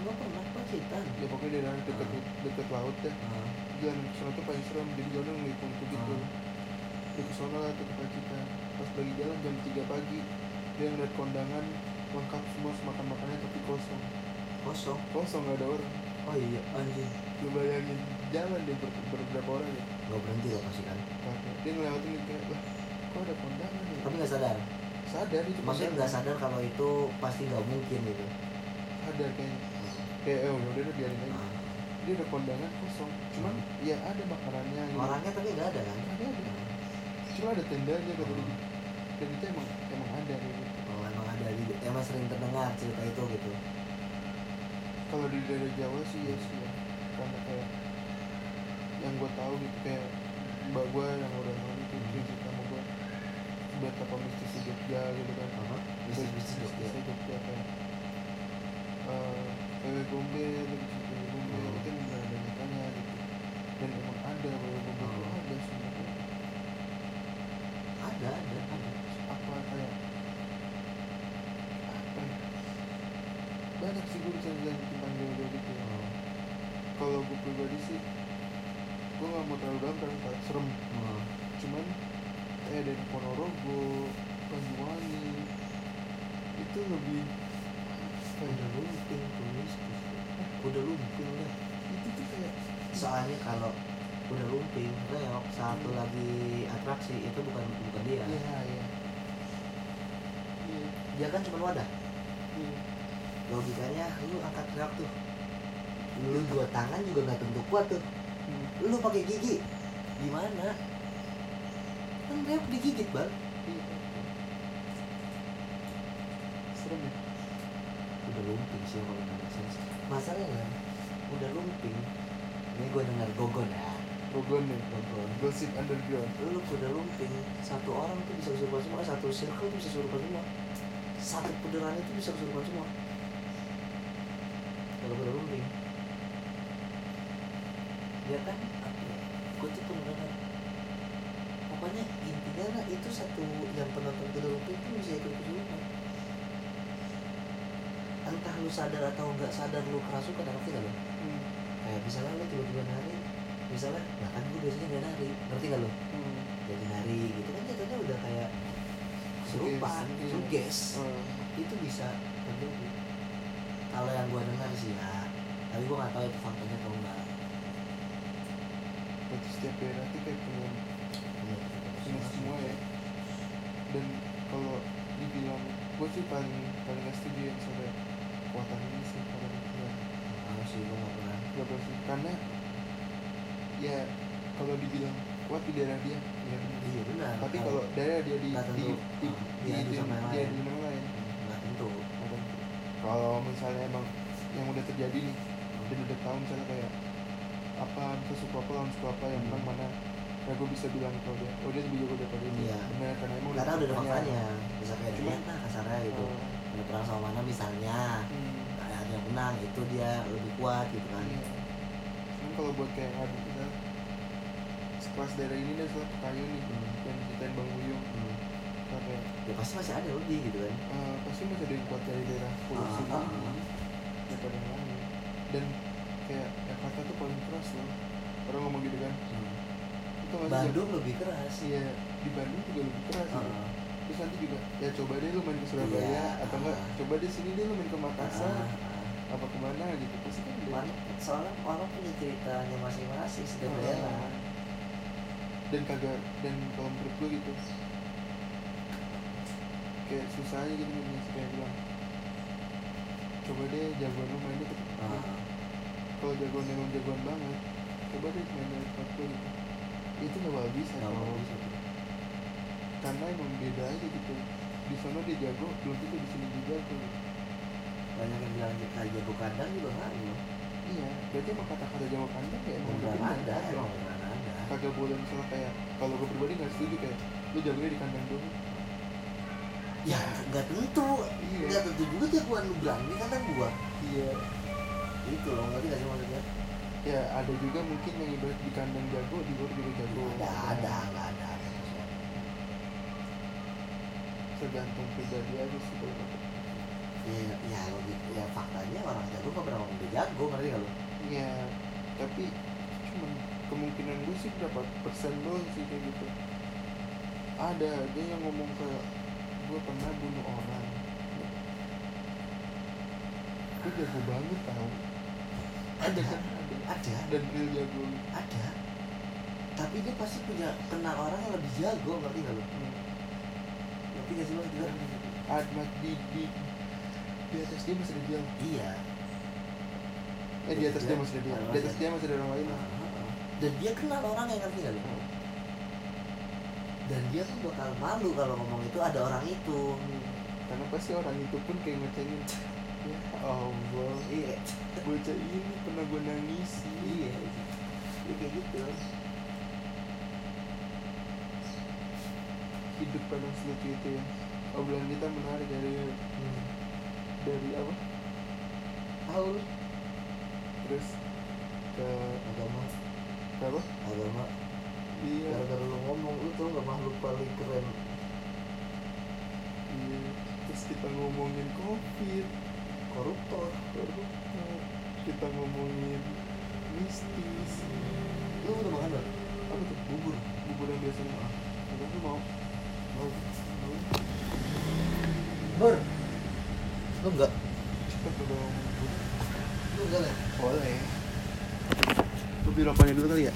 Nggak pernah pacitan ya pokoknya daerah deket deket laut deh Ah, jalan ke sana tuh paling serem jadi jalan ngelipung tuh gitu. Ah. ke sana lah tuh ke Pacitan pas lagi jalan jam 3 pagi dia ngeliat kondangan lengkap semua makan makannya tapi kosong. Kosong? Kosong gak ada orang. Oh iya anjing. Lu bayangin jalan deh ber, beberapa orang ya? Nggak berhenti loh pasti kan? Dia ngelewatin kayak lah kok ada kondangan ya? Tapi nggak sadar? Sadar itu maksudnya nggak sadar kalau itu pasti nggak mungkin gitu? Sadar kayaknya kayak oh yaudah deh biarin aja. Ah, dia ada kondangan kosong. Cuman ya ada makanannya. Gitu. orangnya tapi nggak ada kan? Ada ada. Cuma ada tendanya kata dia dan itu emang emang ada gitu. Oh emang ada di emang sering terdengar cerita itu gitu. Kalau di daerah Jawa sih ya sih ya. Karena kayak yang gue tahu gitu kayak mbak gue yang udah mau itu Hmm. cerita sama gue betapa mistis di Jogja gitu kan. Apa? Mistis bisnis bisnis mistisnya Jogja Jogja kayak eh wewe gombel gitu gombel Hmm. itu benar ada nyatanya gitu. Dan emang ada wewe gombel itu Hmm. ada sebenarnya. Ada ada ada apa kayak apa ya banyak sih gue bisa bilang tentang jodoh gitu? Oh. kalau gue pribadi sih gue gak mau terlalu dalam karena serem. Oh. cuman kayak dari Ponorogo Banyuwangi itu lebih udah lumping tuh. Mistis udah lumping lah itu tuh kayak soalnya kalau udah lumping reok satu Hmm. lagi atraksi itu bukan bukan dia. Iya iya. Dia kan cuma wadah. Iya logikanya lu angkat reok tuh. Lu dua tangan juga nggak tentu kuat tuh. Hmm. lu pakai gigi. Gimana? Kan reok digigit bang. Iya serem ya? Udah lumping sih kalau nggak sense. Masalahnya udah lumping. Ini gue dengar gogon ya. Bogon nih gogon. Gosip underground lu udah lumping satu orang tuh bisa kesurupan semua satu circle tuh bisa kesurupan semua. Satu pederan itu bisa kesurupan semua kalau udah lumping ya kan. Gue tuh dengar pokoknya intinya lah itu satu yang penonton lumping tuh bisa ikut kesurupan entah lu sadar atau nggak sadar lu kerasukan ngerti gak lu? Hmm. kayak misalnya lu tiba-tiba nari misalnya nah kan gue biasanya nggak nari. Ngerti gak lu? Hmm. jadi nari gitu kan jatuhnya udah kayak kesurupan Suges, Oh. itu bisa terjadi. Kalau yang gua dengar sih ya. Tapi gua nggak tahu itu faktanya atau berarti setiap daerah tuh kayak punya punya semua ya. Dan kalau dibilang gue sih paling paling gak setuju ya misalnya kekuatan ini sih paling ya Nggak sih gua nggak pernah. Gak pasti karena ya kalau dibilang kuat di daerah dia ya. Iya benar. Tapi kalau daerah dia di di di, Ah, di, diadu di, yang dia di mana lain? Tentu. Nggak tentu. kalau misalnya emang yang udah terjadi nih dan udah tahu misalnya kayak apa suku apa lawan suku apa yang menang mana ya gue bisa bilang kalau dia oh dia lebih jago daripada ini Iya. benar karena emang karena udah ada faktanya. bisa kayak dia nah kasarnya gitu Oh, ada perang sama mana misalnya hmm. ada yang menang itu dia lebih kuat gitu kan Iya. Cuman kalau buat kayak ngadu kita sekelas daerah ini deh soal kayu nih Hmm. yang ceritain Bang Buyung Hmm. Kayak ya pasti masih ada lebih gitu kan eh, pasti masih ada yang kuat dari daerah pulau sini ah, ah. daripada yang lain dan kayak Jakarta tuh paling keras loh orang ngomong gitu kan Hmm. itu masih Bandung lebih keras iya di Bandung juga lebih keras gitu. Heeh. terus nanti juga ya coba deh lu main ke Surabaya Iya, atau enggak ah. coba deh sini deh lu main ke Makassar Ah, ah. apa ke mana gitu pasti kan ada soalnya orang punya ceritanya masing-masing setiap Ah. daerah dan kagak dan kalau menurut gue gitu kayak susah aja gitu nih kayak bilang coba deh jagoan lu mainnya ke tempat Ah. Kalau jagoan emang jagoan banget coba deh main dari gue gitu. Itu nggak bakal bisa Nggak mau bisa tuh. karena emang beda aja gitu. Di sana dia jago belum tentu di sini juga tuh banyak yang bilang kayak jago kandang juga nggak loh iya berarti emang kata-kata jago kandang kayak emang bener. ada emang ada. Kagak boleh misalnya kayak kalau gue pribadi nggak setuju kayak lu jagonya di kandang doang ya nggak tentu. Iya. nggak tentu juga jagoan lu berani kandang gua. Iya itu loh ngerti gak sih maksudnya? Ya ada juga mungkin yang ibarat di kandang jago di luar juga jago. Ada ada nggak ada ada sesuatu. tergantung pribadi aja sih kalau kata ya ya logik ya faktanya orang jago nggak pernah ngomong dia jago ngerti gak lo ya tapi cuman kemungkinan gue sih berapa persen doang sih kayak gitu. Ada aja yang ngomong kayak gue pernah bunuh orang. Gue jago banget tau ada. Kan ada dan real jago ada. Tapi dia pasti punya kenal orang yang lebih jago ngerti gak lo Hmm. ngerti gak sih maksudnya ada di di di atas dia masih ada jago iya. Eh di atas dia masih ada dia di atas dia masih ada orang lain. Ah, ah. dan dia kenal orang yang ngerti nggak lu? dan dia tuh bakal malu kalau ngomong itu ada orang itu. Karena pasti orang itu pun kayak ngecengin ya Allah iya bocah ini pernah gue nangisi iya. Dia kayak gitu. Hidup kadang selucu itu ya. Obrolan kita menarik dari hmm. dari apa? Tahu. Lu terus ke agama. Ke apa? Agama. Iya. Gara-gara lu ngomong lu tuh nggak makhluk paling keren. Iya. Terus kita ngomongin covid koruptor. Kita ngomongin mistis. Lu udah makan belum? Apa tuh? Bubur. Bubur yang biasanya ah Udah, lu mau mau mau bur. Lu enggak cepet udah ngomong bubur. Lu enggak boleh. Lu rokoknya dulu kali ya